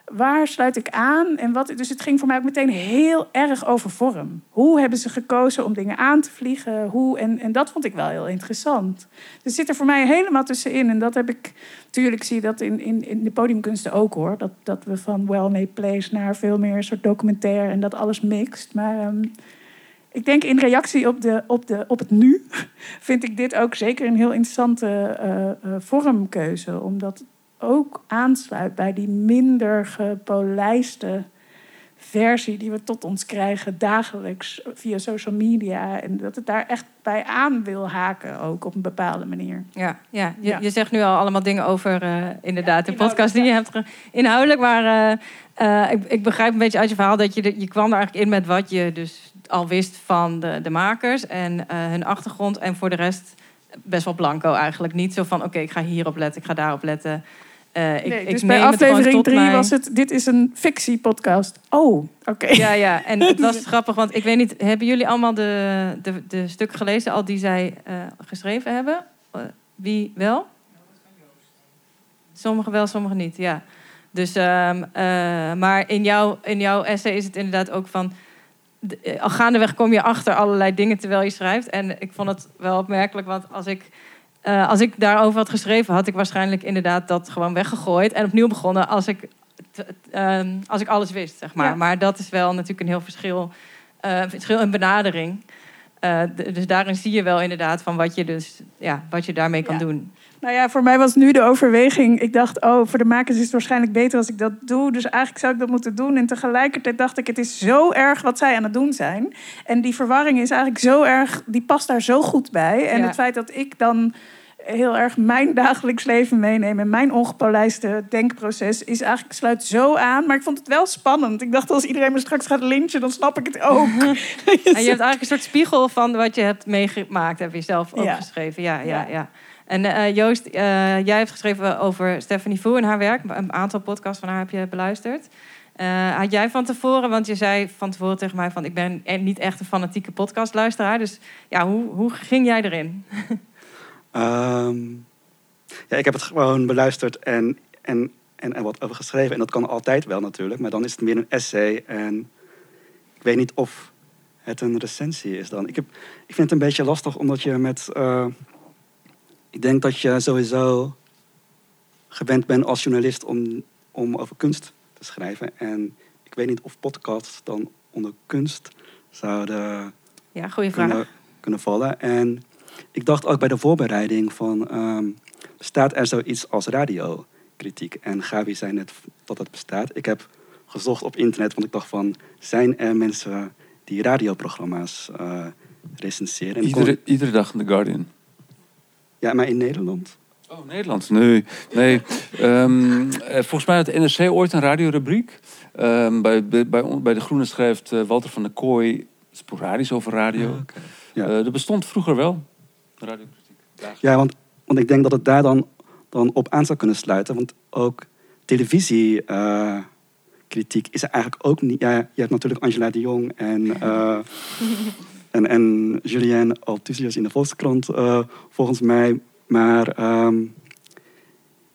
waar sluit ik aan? En wat, dus het ging voor mij ook meteen heel erg over vorm. Hoe hebben ze gekozen om dingen aan te vliegen? Hoe, en, en dat vond ik wel heel interessant. Dus zit er voor mij helemaal tussenin. En dat heb ik, natuurlijk zie je dat in, in, in de podiumkunsten ook hoor. Dat, dat we van well-made plays naar veel meer soort documentaire en dat alles mixt. Maar um, ik denk in reactie op, de, op, de, op het nu vind ik dit ook zeker een heel interessante uh, uh, vormkeuze. Omdat ook aansluit bij die minder gepolijste versie die we tot ons krijgen dagelijks via social media. En dat het daar echt bij aan wil haken, ook op een bepaalde manier. Ja, ja. Je, je zegt nu al allemaal dingen over uh, inderdaad de podcast die je hebt inhoudelijk. Maar uh, uh, ik, ik, begrijp een beetje uit je verhaal dat je, je kwam er eigenlijk in met wat je dus al wist van de, de makers en hun achtergrond. En voor de rest best wel blanco eigenlijk. Niet zo van oké, ik ga hierop letten, ik ga daarop letten. Uh, ik, nee, dus ik bij aflevering 3 was het, dit is een fictiepodcast. Oh, oké. Okay. Ja, ja, en dat was grappig, want ik weet niet, hebben jullie allemaal de, de, de stukken gelezen, al die zij uh, geschreven hebben? Uh, wie wel? Sommigen wel, sommigen niet, ja. Dus, um, maar in, jouw, in jouw essay is het inderdaad ook van... Al gaandeweg kom je achter allerlei dingen terwijl je schrijft. En ik vond het wel opmerkelijk, want als ik uh, als ik daarover had geschreven, had ik waarschijnlijk inderdaad dat gewoon weggegooid en opnieuw begonnen als ik, uh, als ik alles wist, zeg maar. Ja. Maar dat is wel natuurlijk een heel verschil, uh, verschil in benadering. Eh, dus daarin zie je wel inderdaad van wat je, dus, ja, wat je daarmee kan ja. doen. Nou ja, voor mij was nu de overweging. Ik dacht, oh, voor de makers is het waarschijnlijk beter als ik dat doe. Dus eigenlijk zou ik dat moeten doen. En tegelijkertijd dacht ik, het is zo erg wat zij aan het doen zijn. En die verwarring is eigenlijk zo erg, die past daar zo goed bij. En Ja. het feit dat ik dan heel erg mijn dagelijks leven meeneem en mijn ongepolijste denkproces is eigenlijk sluit zo aan. Maar ik vond het wel spannend. Ik dacht, als iedereen me straks gaat lynchen, dan snap ik het ook. En je hebt eigenlijk een soort spiegel van wat je hebt meegemaakt, heb je zelf ook Ja. geschreven. Ja, ja, Ja. En eh, Joost, eh, jij hebt geschreven over Stephanie Fu en haar werk. Een aantal podcasts van haar heb je beluisterd. Eh, had jij van tevoren, want je zei van tevoren tegen mij van ik ben e- niet echt een fanatieke podcastluisteraar. Dus ja, hoe, hoe ging jij erin? Ehm, ja, ik heb het gewoon beluisterd en, en, en, en wat over geschreven. En dat kan altijd wel natuurlijk, maar dan is het meer een essay. En ik weet niet of het een recensie is dan. Ik, heb, ik vind het een beetje lastig omdat je met... eh, ik denk dat je sowieso gewend bent als journalist om, om over kunst te schrijven. En ik weet niet of podcasts dan onder kunst zouden Ja, goede vraag. kunnen, kunnen vallen. En ik dacht ook bij de voorbereiding van... ehm, bestaat er zoiets als radiokritiek? En Gabi zei net dat het bestaat. Ik heb gezocht op internet, want ik dacht van... zijn er mensen die radioprogramma's eh recenseren? Kon- Iedere, dag in The Guardian. Ja, maar in Nederland? Oh, Nederlands? Nee. nee. Ehm, eh, volgens mij had de NRC ooit een radiorubriek. Ehm, bij, bij, bij, De Groene schrijft eh, Walter van der Kooi sporadisch over radio. Ja. Eh, dat bestond vroeger wel, radiokritiek. Ja, want, want ik denk dat het daar dan, dan op aan zou kunnen sluiten. Want ook televisiekritiek is er eigenlijk ook niet... Ja, je hebt natuurlijk Angela de Jong en, eh, en, en Julien Altusius in de Volkskrant, eh, volgens mij. Maar ehm,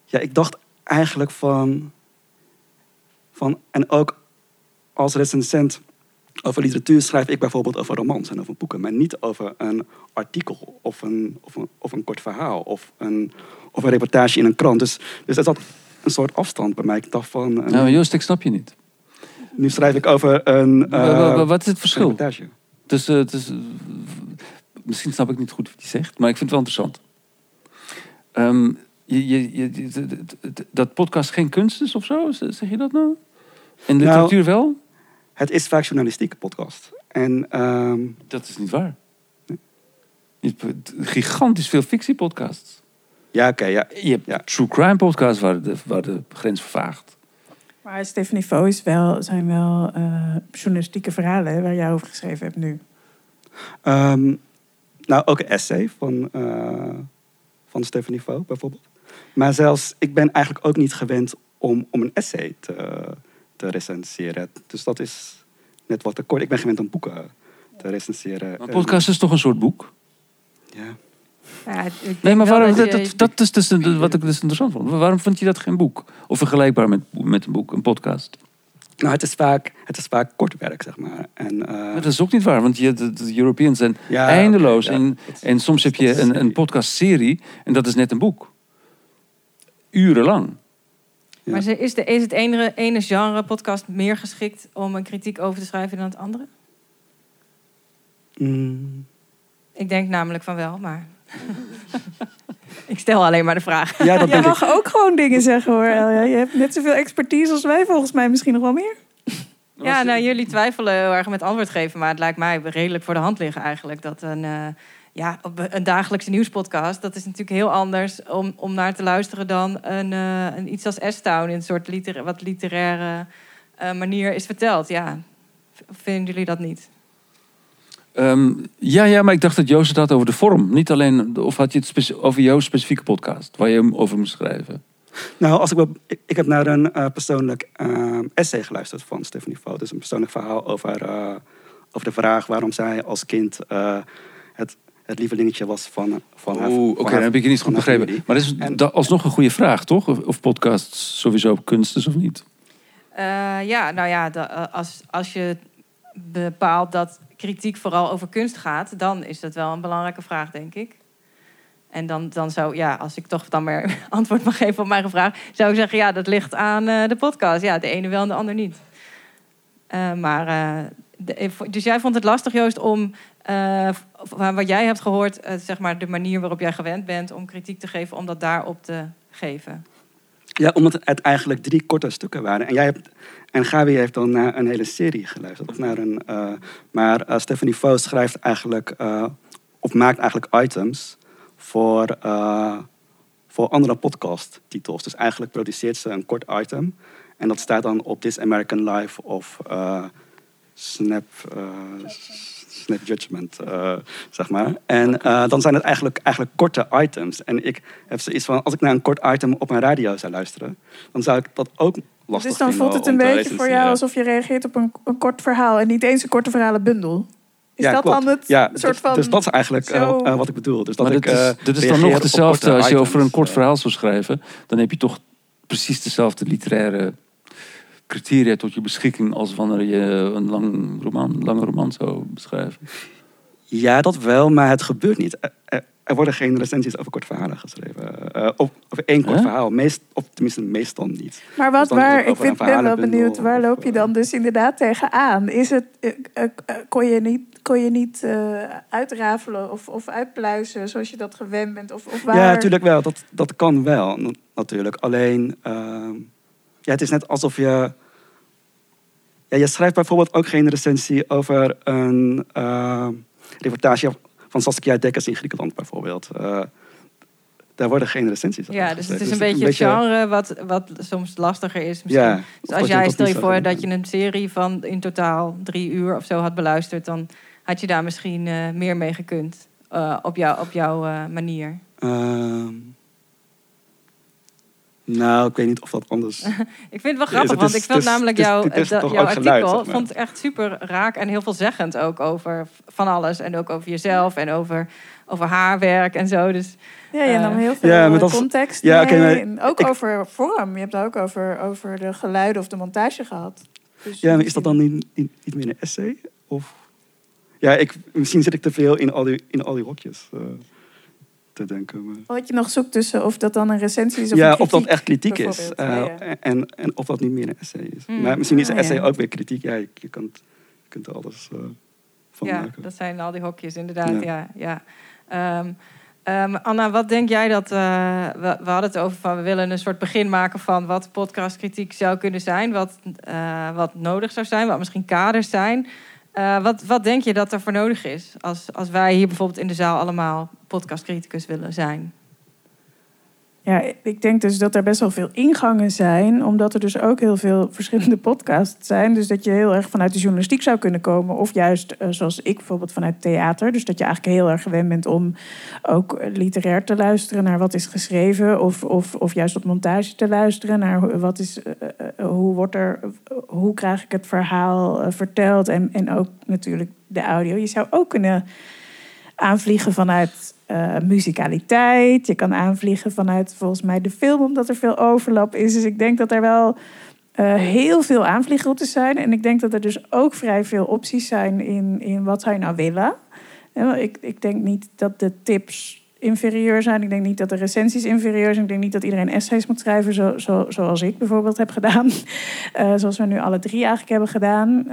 ja, ik dacht eigenlijk van, van... En ook als recensent over literatuur schrijf ik bijvoorbeeld over romans en over boeken, maar niet over een artikel of een, of een, of een kort verhaal of een, of een reportage in een krant. Dus, dus er zat een soort afstand bij mij. Ik dacht van, eh, Nou, Joost, ik snap je niet. nu schrijf ik over een eh, wat is het verschil? reportage. Dus, eh, eh, misschien snap ik niet goed wat je zegt, maar ik vind het wel interessant. Ehm, je, je, je- dat podcast geen kunst is of zo? Zeg je dat nou? En Nou- literatuur wel? Het is vaak journalistieke podcast. En ehm, Dat is niet waar. Je hebt gigantisch veel fictiepodcasts. ja, oké, ja. Je hebt Ja. true crime podcasts waar de, waar de grens vervaagt. Maar Stephanie is wel, zijn wel eh, journalistieke verhalen hè, waar jij over geschreven hebt nu. Ehm, nou, ook een essay van, eh van Stephanie Fo bijvoorbeeld. Maar zelfs, ik ben eigenlijk ook niet gewend om, om een essay te, te recenseren. Dus dat is net wat te kort. Ik ben gewend om boeken te recenseren. Een podcast is toch een soort boek? Ja. Ja, Nee, maar waarom, dat dat, dat, dat is dus wat ik dus interessant vond. Waarom vond je dat geen boek? Of vergelijkbaar met, met een boek, een podcast? Nou, het is vaak, het is vaak kort werk, zeg maar. En, eh, Maar dat is ook niet waar, want je, de, de Europeans zijn ja, eindeloos. ja, en, dat- en soms heb je een, een serie. podcastserie en dat is net een boek. Urenlang. Ja. Maar ze- is, de, is het ene, ene genre podcast meer geschikt om een kritiek over te schrijven dan het andere? Mm, Ik denk namelijk van wel, maar... ik stel alleen maar de vraag. ja, dat Jij ik. mag ook gewoon dingen zeggen hoor. Elja. Je hebt net zoveel expertise als wij, volgens mij misschien nog wel meer. Ja, nou, jullie twijfelen heel erg met antwoord geven, maar het lijkt mij redelijk voor de hand liggen eigenlijk dat een, eh, ja, op een dagelijkse nieuwspodcast, dat is natuurlijk heel anders om, om naar te luisteren dan een, eh, een iets als S-Town in een soort litera wat literaire eh, manier is verteld. Ja, vinden jullie dat niet? Ehm, ja, ja, maar ik dacht dat Joost het had over de vorm. Niet alleen, of had je het over jouw specifieke podcast, waar je hem over moest schrijven? Nou, als ik, wel, ik, ik heb naar een eh, persoonlijk essay geluisterd van Stephanie Fo. Dus een persoonlijk verhaal over, eh, over de vraag waarom zij als kind eh, het, het lievelingetje was van, van haar. Oeh, oké, dan heb ik je niet goed begrepen. familie. Maar dat is En- da- alsnog een goede vraag, toch? Of, of podcasts sowieso kunst is of niet? Eh, ja, nou ja, da- eh, als, als je bepaalt dat kritiek vooral over kunst gaat, dan is dat wel een belangrijke vraag, denk ik. En dan, dan zou, ja, als ik toch dan maar antwoord mag geven op mijn vraag, zou ik zeggen, ja, dat ligt aan eh, de podcast. Ja, de ene wel en de ander niet. Eh, maar, eh, de- dus jij vond het lastig, Joost, om van wat jij hebt gehoord, eh, zeg maar de manier waarop jij gewend bent om kritiek te geven, om dat daarop te geven. Ja, omdat het eigenlijk drie korte stukken waren. En, jij hebt, en Gabi heeft dan naar een hele serie geluisterd. Of naar een, eh, maar eh, Stephanie Fo schrijft eigenlijk, eh, of maakt eigenlijk items voor, eh, voor andere podcasttitels. Dus eigenlijk produceert ze een kort item. En dat staat dan op This American Life of eh, Snap, eh, Snap Judgment, eh, zeg maar. En eh, dan zijn het eigenlijk, eigenlijk korte items. En ik heb zoiets van, als ik naar een kort item op mijn radio zou luisteren... dan zou ik dat ook lastig dus dan vinden voelt het een beetje voor jou alsof je reageert op een, een kort verhaal en niet eens een korte verhalenbundel. Is Ja, dat klopt. dan het ja, soort dat- van... Dus dat is eigenlijk eh, zo- wat ik bedoel. Dus dat maar ik, dit is, eh, dit is dan nog hetzelfde als je over een kort verhaal zou schrijven. Dan heb je toch precies dezelfde literaire criteria tot je beschikking als wanneer je een lang roman, lange roman zou beschrijven. Ja, dat wel, maar het gebeurt niet. Er, worden geen recensies over korte verhalen geschreven. Eh, of over één kort verhaal. Meest, of tenminste, meestal niet. Maar wat, Dus waar, ik vind, ben wel benieuwd, waar loop je eh, dan dus inderdaad tegenaan? Is het, eh, eh, eh, kon je niet, kon je niet eh, uitrafelen of, of uitpluizen zoals je dat gewend bent? Of, of waar... Ja, natuurlijk wel. Dat, dat kan wel, natuurlijk. Alleen, ehm, ja, het is net alsof je... Ja, je schrijft bijvoorbeeld ook geen recensie over een eh, reportage van Saskia Dekkers in Griekenland, bijvoorbeeld. Eh, daar worden geen recensies over Ja, dus het is geschreven. een beetje het genre wat, wat soms lastiger is. Misschien. Ja, Dus als jij, stel je voor dat je een serie van in totaal drie uur of zo had beluisterd, dan had je daar misschien eh, meer mee gekund. op, jou, op jouw manier? Ehm, nou, ik weet niet of dat anders... Ik vind het wel Ja, grappig, het want ik vond namelijk is- jouw, is artikel geluid, zeg maar. vond ik echt super raak en heel veelzeggend ook over van alles. En ook over jezelf en over, over haar werk en zo. Dus Ja, je nam heel veel ja, context ja, en ook ik- over vorm. Je hebt het ook over, over de geluiden of de montage gehad. Dus Ja, maar is dat dan niet, niet, niet meer een essay? Of... Ja, ik, misschien zit ik te veel in al die, in al die hokjes eh, te denken. maar- Wat je nog zoekt tussen of dat dan een recensie is of ja, een of dat echt kritiek is. eh, Ja, ja. En, en of dat niet meer een essay is. Hmm. Maar misschien is een Ah, essay ja. ook weer kritiek. Ja, je, je kunt, je kunt er alles eh, van ja, maken. dat zijn al die hokjes inderdaad. Ja. Ja. Ja, Ehm, ehm, Anna, wat denk jij dat... eh, we, we hadden het over van... we willen een soort begin maken van wat podcastkritiek zou kunnen zijn. Wat, eh, wat nodig zou zijn, wat misschien kaders zijn. Eh, wat, wat denk je dat er voor nodig is... Als, als wij hier bijvoorbeeld in de zaal allemaal podcastcriticus willen zijn? Ja, ik denk dus dat er best wel veel ingangen zijn, omdat er dus ook heel veel verschillende podcasts zijn. Dus dat je heel erg vanuit de journalistiek zou kunnen komen, of juist eh, zoals ik bijvoorbeeld vanuit theater. Dus dat je eigenlijk heel erg gewend bent om ook eh, literair te luisteren naar wat is geschreven, of, of, of juist op montage te luisteren naar wat is, eh, hoe wordt er, hoe krijg ik het verhaal verteld en, en ook natuurlijk de audio. Je zou ook kunnen aanvliegen vanuit eh, muzikaliteit. Je kan aanvliegen vanuit volgens mij de film, omdat er veel overlap is. Dus ik denk dat er wel eh, heel veel aanvliegroutes zijn. En ik denk dat er dus ook vrij veel opties zijn in, in wat je nou willen. Ik, ik denk niet dat de tips inferieur zijn. Ik denk niet dat de recensies inferieur zijn. Ik denk niet dat iedereen essays moet schrijven zo, zo, zoals ik bijvoorbeeld heb gedaan. Eh, zoals we nu alle drie eigenlijk hebben gedaan.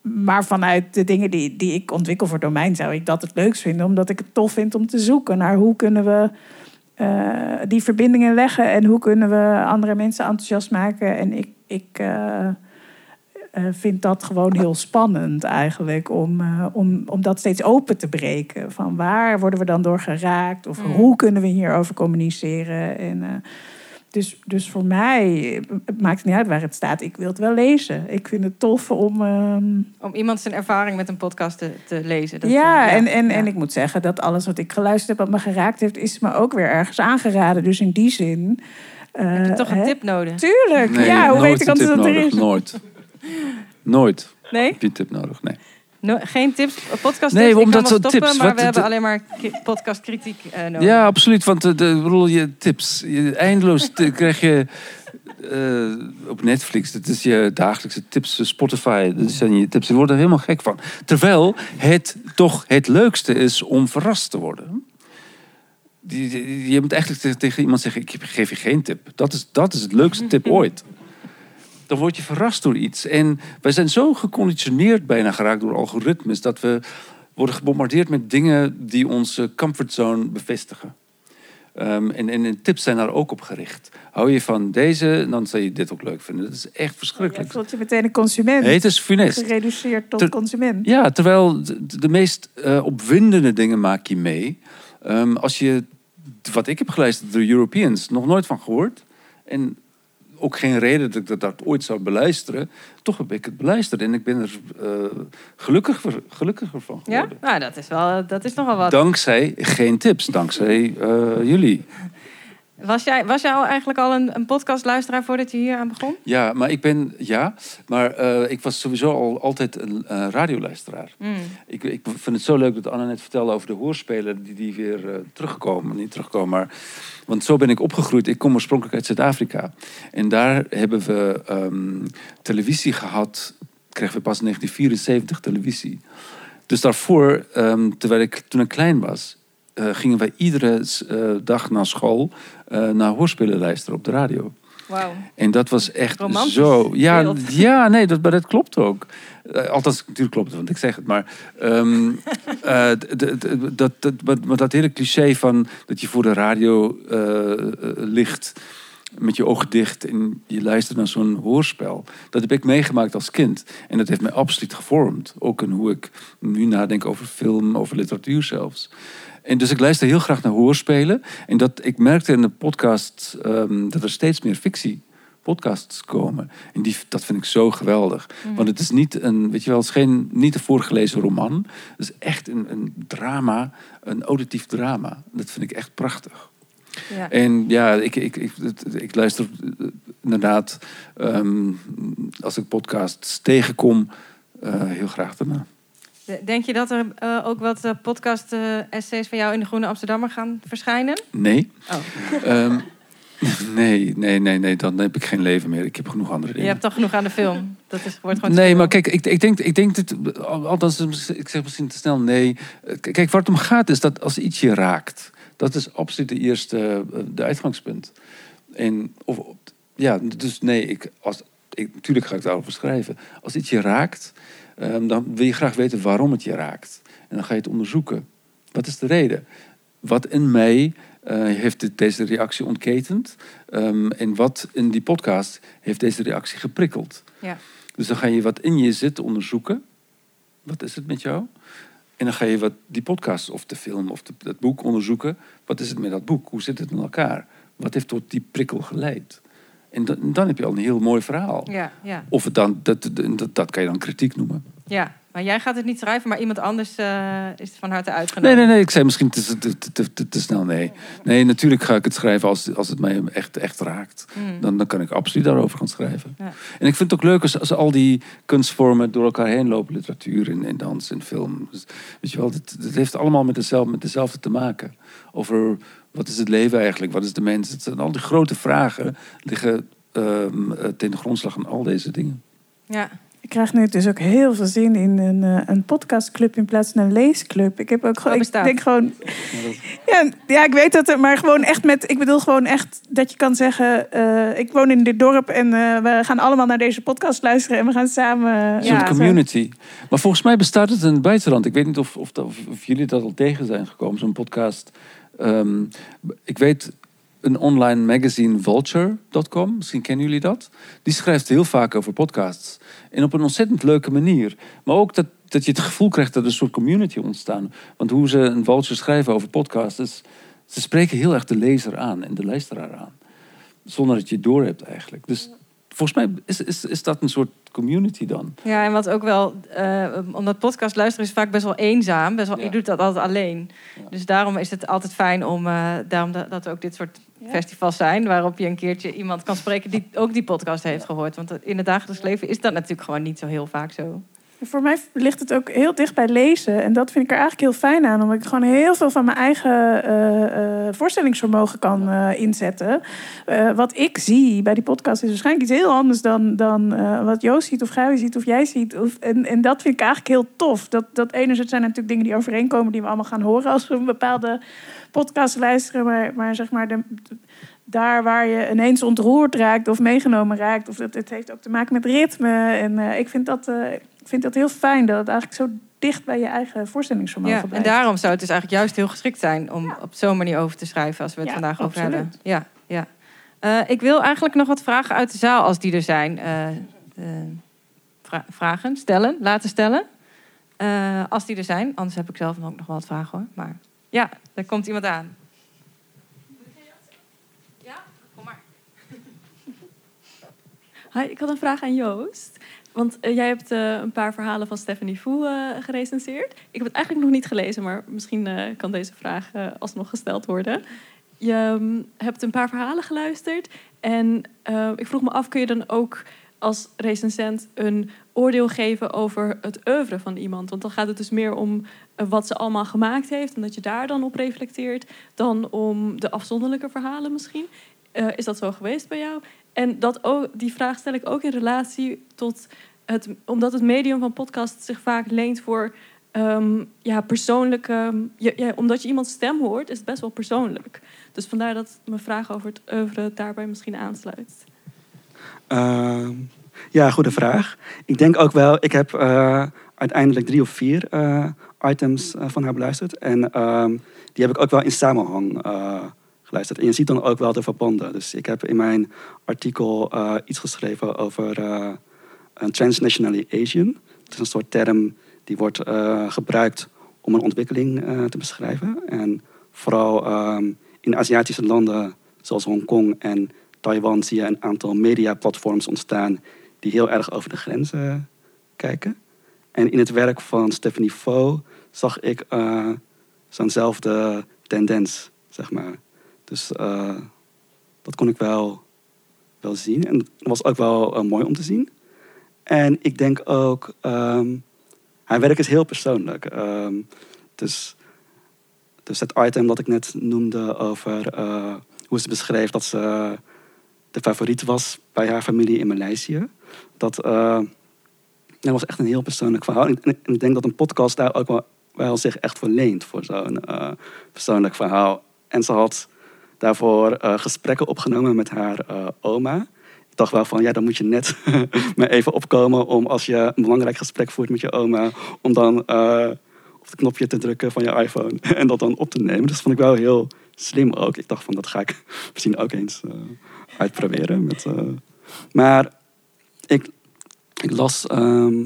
Maar vanuit de dingen die, die ik ontwikkel voor domein zou ik dat het leukst vinden. Omdat ik het tof vind om te zoeken naar hoe kunnen we eh, die verbindingen leggen. En hoe kunnen we andere mensen enthousiast maken. En ik, ik eh, eh, vind dat gewoon heel spannend eigenlijk. Om, om, om dat steeds open te breken. Van waar worden we dan door geraakt? Of Mm. hoe kunnen we hierover communiceren? En... dus, dus voor mij het maakt het niet uit waar het staat. Ik wil het wel lezen. Ik vind het tof om. ehm, Om iemand zijn ervaring met een podcast te, te lezen. Dat, ja, eh, en, en, ja. en ik moet zeggen dat alles wat ik geluisterd heb, wat me geraakt heeft, is me ook weer ergens aangeraden. Dus in die zin. eh, Heb je toch een hè? tip nodig? Tuurlijk. Nee, ja, hoe weet ik anders tip dat er nodig. is? Nooit. Nooit Nee? heb je een tip nodig. Nee. No- geen tips, podcast Nee, omdat stoppen, tips, maar wat we hebben alleen maar podcastkritiek eh nodig. Ja, absoluut. Want de, de, bedoel, je tips. Je, eindeloos krijg je eh, op Netflix. Dat is je dagelijkse tips. Spotify. Dat zijn je tips. Je wordt er helemaal gek van. Terwijl het toch het leukste is om verrast te worden. Die- Je moet eigenlijk tegen- tegen iemand zeggen: Ik geef je geen tip. Dat is, dat is het leukste tip ooit. Dan word je verrast door iets. En wij zijn zo geconditioneerd bijna geraakt door algoritmes dat we worden gebombardeerd met dingen die onze comfortzone bevestigen. Ehm, en, en, tips zijn daar ook op gericht. Hou je van deze, dan zal je dit ook leuk vinden. Dat is echt verschrikkelijk. voelt je meteen een consument. het is funest. Gereduceerd tot Ter- consument. Ja, terwijl de, de meest eh, opwindende dingen maak je mee. Ehm, als je, wat ik heb geluisterd, de Europeans, nog nooit van gehoord. En ook geen reden dat ik dat, ooit zou beluisteren. Toch heb ik het beluisterd en ik ben er eh, gelukkiger, gelukkiger van Ja? geworden. Nou, dat is, wel, dat is nogal wat. Dankzij geen tips, dankzij eh, jullie. Was jij, was jij al eigenlijk al een, een podcastluisteraar voordat je hier aan begon? Ja, maar ik ben, ja, maar eh, ik was sowieso al altijd een eh, radioluisteraar. Mm. Ik, ik vind het zo leuk dat Anna net vertelde over de hoorspelen die, die weer eh, terugkomen. Niet terugkomen, maar... Want zo ben ik opgegroeid. Ik kom oorspronkelijk uit Zuid-Afrika. En daar hebben we ehm, televisie gehad. Kregen we pas in 1974 televisie. Dus daarvoor, ehm, terwijl ik, toen ik klein was... eh, gingen wij iedere eh, dag naar school eh, naar hoorspelen luisteren op de radio. Wauw. En dat was echt Romantisch zo. Ja, ja nee, dat, maar dat klopt ook. Eh, althans, natuurlijk klopt het, want ik zeg het. Maar ehm, eh, dat, dat, maar- dat hele cliché van dat je voor de radio ligt met je ogen dicht en je luistert naar zo'n hoorspel. Dat heb ik meegemaakt als kind. En dat heeft mij absoluut gevormd. Ook in hoe ik nu nadenk over film, over literatuur zelfs. En dus ik luister heel graag naar hoorspelen. En dat, ik merkte in de podcast ehm, dat er steeds meer fictie podcasts komen. En die, dat vind ik zo geweldig. Mm. Want het is niet een, weet je wel, het is geen, niet een voorgelezen roman. Het is echt een, een drama, een auditief drama. Dat vind ik echt prachtig. Ja. En ja, ik, ik, ik, ik luister eh, inderdaad, ehm, als ik podcasts tegenkom, eh, heel graag daarna. De- Denk je dat er eh, ook wat eh, podcast-essays van jou in de Groene Amsterdammer gaan verschijnen? Nee. Oh. Ehm, nee, nee, nee, nee, dan heb ik geen leven meer. Ik heb genoeg andere Je dingen. hebt toch genoeg aan de film? Dat is, wordt gewoon Nee, maar kijk, ik, ik denk, ik denk dat, althans, ik zeg misschien te snel nee. Eh, Kijk, waar het om gaat is dat als iets je raakt, dat is absoluut de eerste, eh, de uitgangspunt. En, of, ja, dus nee, ik, als, ik, natuurlijk ga ik daarover schrijven. Als iets je raakt, ehm, dan wil je graag weten waarom het je raakt. En dan ga je het onderzoeken. Wat is de reden? Wat in mij eh, heeft dit, deze reactie ontketend? Ehm, en wat in die podcast heeft deze reactie geprikkeld? Ja. Dus dan ga je wat in je zit onderzoeken. Wat is het met jou? En dan ga je wat die podcast of de film of de, dat boek onderzoeken. Wat is het met dat boek? Hoe zit het met elkaar? Wat heeft tot die prikkel geleid? En dan, dan heb je al een heel mooi verhaal. Ja, ja, Of het dan, dat, dat, dat kan je dan kritiek noemen. ja. Maar jij gaat het niet schrijven, maar iemand anders eh, is van harte Nee, uitgenodigd. nee, nee. Ik zei misschien te, te, te, te, te snel nee. Nee, natuurlijk ga ik het schrijven als, als het mij echt, echt raakt. Mm. Dan, dan kan ik absoluut daarover gaan schrijven. Ja. En ik vind het ook leuk als, als al die kunstvormen door elkaar heen lopen. Literatuur en, en dans en film. Dus, weet je wel, het, het heeft allemaal met, dezelfde, met dezelfde te maken. Over wat is het leven eigenlijk? Wat is de mens? Het zijn al die grote vragen liggen ehm, eh, ten grondslag aan al deze dingen. Ja. Ik krijg nu dus ook heel veel zin in een, eh, een podcastclub in plaats van een leesclub. Ik heb ook gewoon. Ik bestaat. denk gewoon. Ja, ja, ik weet dat, het, maar gewoon echt met. Ik bedoel gewoon echt dat je kan zeggen. eh, ik woon in dit dorp en eh, we gaan allemaal naar deze podcast luisteren en we gaan samen. Een Ja, soort zo- community. Maar volgens mij bestaat het in het buitenland. Ik weet niet of, of, of jullie dat al tegen zijn gekomen, zo'n podcast. Ehm, ik weet een online magazine, vulture.com, misschien kennen jullie dat. Die schrijft heel vaak over podcasts. En op een ontzettend leuke manier. Maar ook dat, dat je het gevoel krijgt dat er een soort community ontstaat. Want hoe ze een vulture schrijven over podcasts, is, ze spreken heel erg de lezer aan en de luisteraar aan. Zonder dat je het door hebt eigenlijk. Dus volgens mij is, is, is dat een soort community dan. ja, en wat ook wel, eh, omdat podcast luisteren is vaak best wel eenzaam. Best wel, Ja. Je doet dat altijd alleen. Ja. Dus daarom is het altijd fijn om, eh, daarom dat, dat er ook dit soort Ja. festivals zijn. Waarop je een keertje iemand kan spreken die ook die podcast heeft gehoord. Want in het dagelijks leven is dat natuurlijk gewoon niet zo heel vaak zo. Voor mij ligt het ook heel dicht bij lezen. En dat vind ik er eigenlijk heel fijn aan. Omdat ik gewoon heel veel van mijn eigen eh, eh, voorstellingsvermogen kan eh, inzetten. Wat ik zie bij die podcast is waarschijnlijk iets heel anders dan, dan wat Joost ziet of Gabi ziet of jij ziet. Of, en, en dat vind ik eigenlijk heel tof. Dat, dat enerzijds zijn natuurlijk dingen die overeenkomen die we allemaal gaan horen als we een bepaalde podcast luisteren. Maar, maar zeg maar de, daar waar je ineens ontroerd raakt of meegenomen raakt. Of dat, het heeft ook te maken met ritme. En ik vind dat, ik vind dat heel fijn dat het eigenlijk zo dicht bij je eigen voorstellingsvermogen Ja, en blijft. daarom zou het dus eigenlijk juist heel geschikt zijn om op zo'n manier over te schrijven als we het Ja, vandaag over absoluut. hebben. Ja, ja. Eh, ik wil eigenlijk nog wat vragen uit de zaal als die er zijn. eh, eh, vra- vragen stellen, laten stellen. Eh, als die er zijn. Anders heb ik zelf ook nog wel wat vragen hoor. Maar ja, er komt iemand aan. Ja, kom maar. Hi, ik had een vraag aan Joost. Want eh, jij hebt eh, een paar verhalen van Stephanie Foo eh, gerecenseerd. Ik heb het eigenlijk nog niet gelezen, maar misschien kan deze vraag alsnog gesteld worden. Je mm, hebt een paar verhalen geluisterd. En ik vroeg me af, kun je dan ook als recensent een oordeel geven over het oeuvre van iemand? Want dan gaat het dus meer om wat ze allemaal gemaakt heeft... en dat je daar dan op reflecteert... dan om de afzonderlijke verhalen misschien. Is dat zo geweest bij jou? En dat ook, die vraag stel ik ook in relatie tot het, omdat het medium van podcast zich vaak leent voor ehm, ja, persoonlijke. Omdat je iemands stem hoort, is het best wel persoonlijk. Dus vandaar dat mijn vraag over het oeuvre daarbij misschien aansluit. Ehm, ja, goede vraag. Ik denk ook wel, ik heb eh, uiteindelijk drie of vier eh, items eh, van haar beluisterd. En ehm, die heb ik ook wel in samenhang En je ziet dan ook wel de verbanden. Dus ik heb in mijn artikel eh, iets geschreven over eh, een transnationally Asian. Het is een soort term die wordt eh, gebruikt om een ontwikkeling te beschrijven. En vooral ehm, in Aziatische landen zoals Hongkong en Taiwan zie je een aantal mediaplatforms ontstaan die heel erg over de grenzen kijken. En in het werk van Stephanie Fo zag ik zo'nzelfde tendens, zeg maar. Dus eh, dat kon ik wel, wel zien. En dat was ook wel eh, mooi om te zien. En ik denk ook, ehm, haar werk is heel persoonlijk. Ehm, dus, dus het item dat ik net noemde over eh, hoe ze beschreef dat ze de favoriet was bij haar familie in Maleisië. Dat, dat was echt een heel persoonlijk verhaal. En, ik denk dat een podcast daar ook wel, wel zich echt voor leent, voor zo'n persoonlijk verhaal. En ze had daarvoor eh, gesprekken opgenomen met haar eh, oma. Ik dacht wel van, ja, dan moet je net maar even opkomen om als je een belangrijk gesprek voert met je oma, om dan eh, op het knopje te drukken van je iPhone en dat dan op te nemen. Dus dat vond ik wel heel slim ook. Ik dacht van, dat ga ik misschien ook eens uitproberen. Met, maar ik, ik, las, ehm,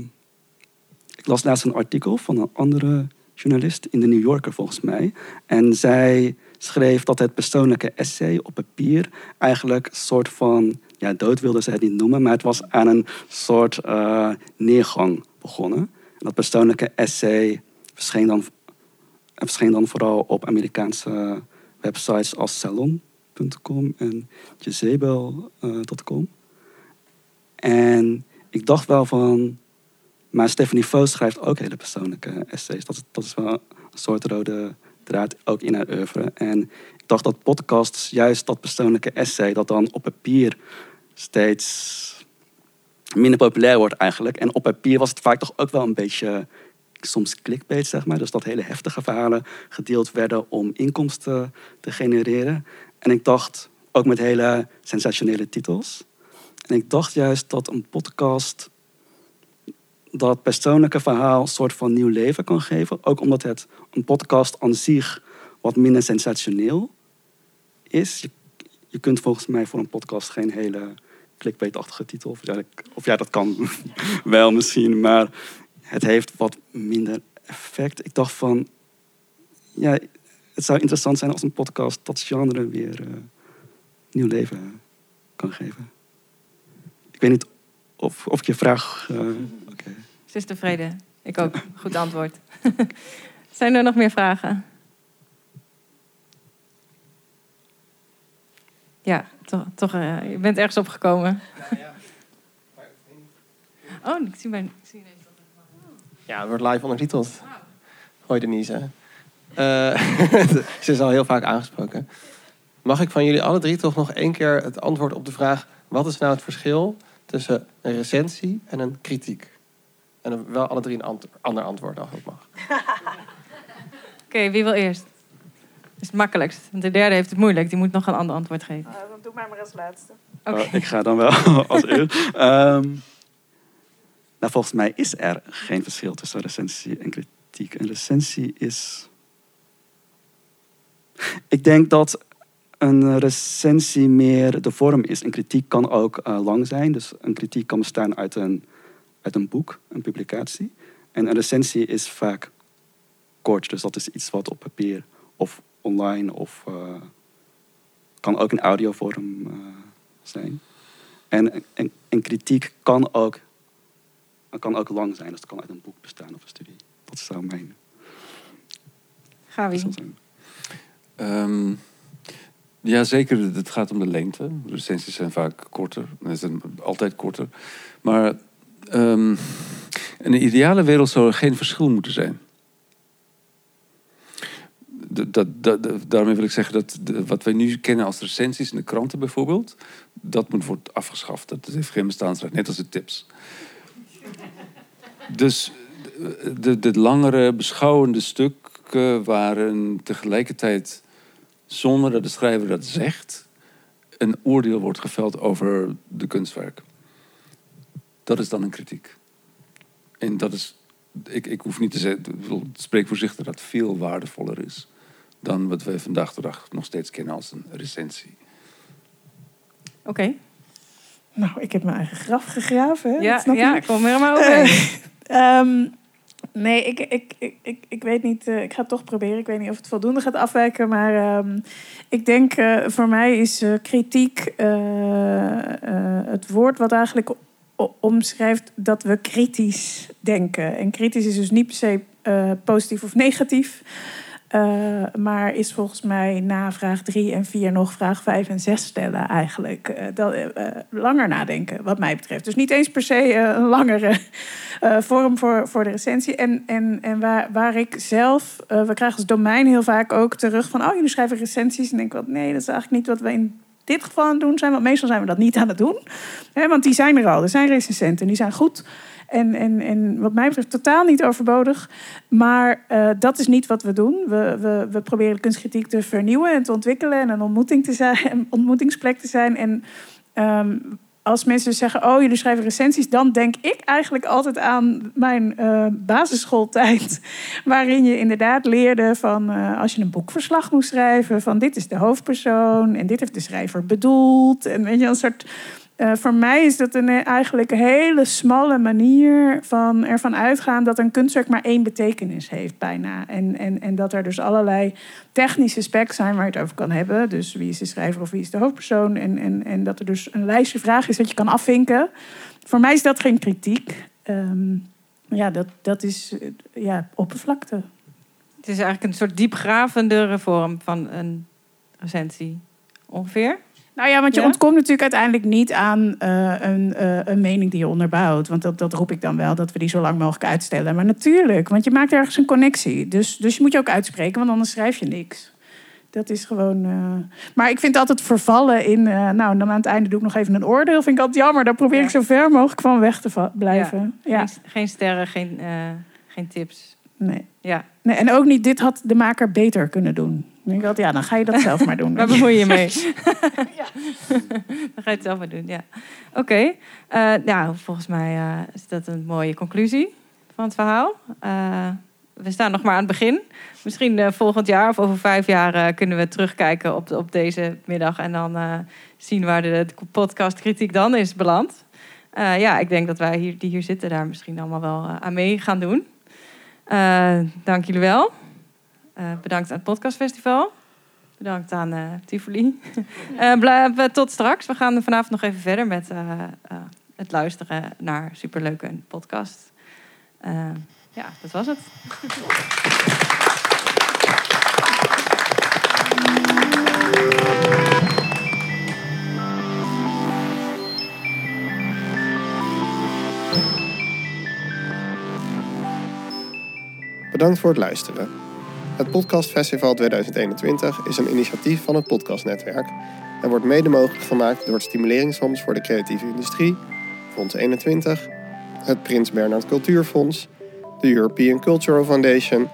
ik las laatst een artikel van een andere journalist in de New Yorker volgens mij. En zij schreef dat het persoonlijke essay op papier eigenlijk een soort van, ja, dood wilde ze het niet noemen, maar het was aan een soort eh, neergang begonnen. En dat persoonlijke essay verscheen dan, verscheen dan vooral op Amerikaanse websites als Salon.com en Jezebel.com. En ik dacht wel van, maar Stephanie Fo schrijft ook hele persoonlijke essays. Dat dat is wel een soort rode draad ook in haar oeuvre. En ik dacht dat podcasts juist dat persoonlijke essay, dat dan op papier steeds minder populair wordt eigenlijk. En op papier was het vaak toch ook wel een beetje soms clickbait, zeg maar. Dus dat hele heftige verhalen gedeeld werden om inkomsten te genereren. En ik dacht, ook met hele sensationele titels. En ik dacht juist dat een podcast dat persoonlijke verhaal een soort van nieuw leven kan geven. Ook omdat het een podcast aan zich wat minder sensationeel is. Je, je kunt volgens mij voor een podcast geen hele clickbait-achtige titel. Of ja, of ja, dat kan wel misschien, maar het heeft wat minder effect. Ik dacht van, ja, het zou interessant zijn als een podcast dat genre weer eh, nieuw leven kan geven. Ik weet niet of, of ik je vraag. oké. Ze is tevreden. Ik ook. Goed antwoord. Zijn er nog meer vragen? Ja, toch, toch eh, je bent ergens opgekomen. Oh, ik zie mijn... Ik zie ineens dat het- Ja, het wordt live ondertiteld. Hoi Denise. Eh, ze is al heel vaak aangesproken. Mag ik van jullie alle drie toch nog één keer het antwoord op de vraag... wat is nou het verschil tussen een recensie en een kritiek? En dan wel alle drie een ant- ander antwoord als dat mag. Oké, wie wil eerst? Dat is het makkelijkst. Want de derde heeft het moeilijk. Die moet nog een ander antwoord geven. dan doe mij maar als laatste. Oké. Oh, ik ga dan wel als eerst. Ehm, nou, volgens mij is er geen verschil tussen recensie en kritiek. Een recensie is. Ik denk dat een recensie meer de vorm is. Een kritiek kan ook eh, lang zijn. Dus een kritiek kan bestaan uit een, uit een boek, een publicatie. En een recensie is vaak kort. Dus dat is iets wat op papier of online of eh, kan ook in audiovorm eh, zijn. En, en, en kritiek kan ook, kan ook lang zijn. Dus het kan uit een boek bestaan of een studie. Dat zou mijn Gavi. zijn. Ehm, ja, zeker. Het gaat om de lengte. Recensies zijn vaak korter. Ze zijn altijd korter. Maar ehm, in een ideale wereld zou er geen verschil moeten zijn. Dat, dat, daarmee wil ik zeggen dat de- wat wij nu kennen als recensies in de kranten bijvoorbeeld, dat moet worden afgeschaft. Dat heeft geen bestaansrecht, net als de tips. Dus de, de langere beschouwende stukken waren tegelijkertijd, zonder dat de schrijver dat zegt, een oordeel wordt geveld over de kunstwerk. Dat is dan een kritiek. En dat is, ik, ik hoef niet te zeggen, ik bedoel, het spreekt voor zich dat dat veel waardevoller is dan wat we vandaag de dag nog steeds kennen als een recensie. Oké. Nou, ik heb mijn eigen graf gegraven. Hè? Ja, Dat snap je ja, niet. kom er maar overheen. Ehm, Nee, ik, ik, ik, ik, ik weet niet. eh, ik ga het toch proberen. Ik weet niet of het voldoende gaat afwijken. Maar ehm, ik denk eh, voor mij is eh, kritiek eh, eh, het woord wat eigenlijk omschrijft dat we kritisch denken. En kritisch is dus niet per se eh, positief of negatief. Eh, maar is volgens mij na vraag 3 en 4 nog vraag 5 en 6 stellen eigenlijk. Eh, dat, eh, langer nadenken, wat mij betreft. Dus niet eens per se een langere vorm voor, voor de recensie. En, en, en waar, waar ik zelf... we krijgen als domein heel vaak ook terug van... oh, jullie schrijven recensies. En ik denk, wat, nee, dat is eigenlijk niet wat we in dit geval aan het doen zijn. Want meestal zijn we dat niet aan het doen. Hè, want die zijn er al. Er zijn recensenten, die zijn goed... En, en, en wat mij betreft totaal niet overbodig. Maar eh, dat is niet wat we doen. We, we, we proberen kunstkritiek te vernieuwen en te ontwikkelen. En een ontmoeting te zijn, ontmoetingsplek te zijn. En ehm, als mensen zeggen, oh, jullie schrijven recensies... dan denk ik eigenlijk altijd aan mijn eh, basisschooltijd. Waarin je inderdaad leerde van... eh, als je een boekverslag moest schrijven... van dit is de hoofdpersoon en dit heeft de schrijver bedoeld. En weet je, een soort... Eh, voor mij is dat een eh, eigenlijk een hele smalle manier van ervan uitgaan dat een kunstwerk maar één betekenis heeft, bijna. En, en, en dat er dus allerlei technische specs zijn waar je het over kan hebben. Dus wie is de schrijver of wie is de hoofdpersoon? En, en, en dat er dus een lijstje vragen is dat je kan afvinken. Voor mij is dat geen kritiek. Ehm, ja, dat, dat is eh, ja, oppervlakte. Het is eigenlijk een soort diepgravendere vorm van een recensie. Ongeveer. Nou ja, want je Ja? ontkomt natuurlijk uiteindelijk niet aan eh, een, eh, een mening die je onderbouwt. Want dat, dat roep ik dan wel, dat we die zo lang mogelijk uitstellen. Maar natuurlijk, want je maakt ergens een connectie. Dus, dus je moet je ook uitspreken, want anders schrijf je niks. Dat is gewoon. eh, Maar ik vind altijd vervallen in. nou, dan aan het einde doe ik nog even een oordeel. Vind ik altijd jammer. Daar probeer ik zo ver mogelijk van weg te blijven. Ja, Geen, geen sterren, geen, geen tips. nee. Ja, nee. En ook niet, dit had de maker beter kunnen doen. Denk ik altijd, ja, dan ga je dat zelf maar doen. waar bemoei je mee? Dan ga je het zelf maar doen, ja. Oké, nou, volgens mij eh, is dat een mooie conclusie van het verhaal. Eh, we staan nog maar aan het begin. Misschien volgend jaar of over vijf jaar kunnen we terugkijken op, op deze middag... en dan zien waar de, de podcast kritiek dan is beland. Ja, ik denk dat wij hier, die hier zitten daar misschien allemaal wel aan mee gaan doen. Dank jullie wel. Eh, bedankt aan het podcastfestival. Bedankt aan eh Tivoli. Eh, tot straks. We gaan vanavond nog even verder met het luisteren naar superleuke podcast. Ja, dat was het. Bedankt voor het luisteren. Het Podcast Festival 2021 is een initiatief van het Podcastnetwerk en wordt mede mogelijk gemaakt door het Stimuleringsfonds voor de Creatieve Industrie, Fonds 21, het Prins Bernhard Cultuurfonds, de European Cultural Foundation,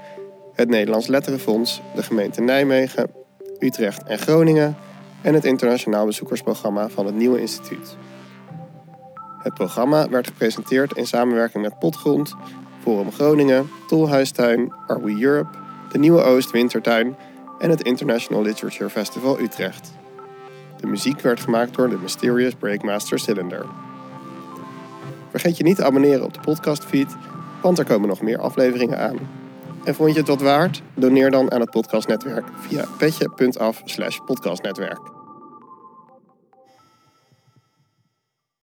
het Nederlands Letterenfonds, de gemeente Nijmegen, Utrecht en Groningen en het internationaal bezoekersprogramma van het Nieuwe Instituut. Het programma werd gepresenteerd in samenwerking met Potgrond, Forum Groningen, Tolhuistuin, Are We Europe, de Nieuwe Oost Wintertuin en het International Literature Festival Utrecht. De muziek werd gemaakt door de Mysterious Breakmaster Cylinder. Vergeet je niet te abonneren op de podcastfeed, want er komen nog meer afleveringen aan. En vond je het wat waard? Doneer dan aan het podcastnetwerk via petje.af podcastnetwerk.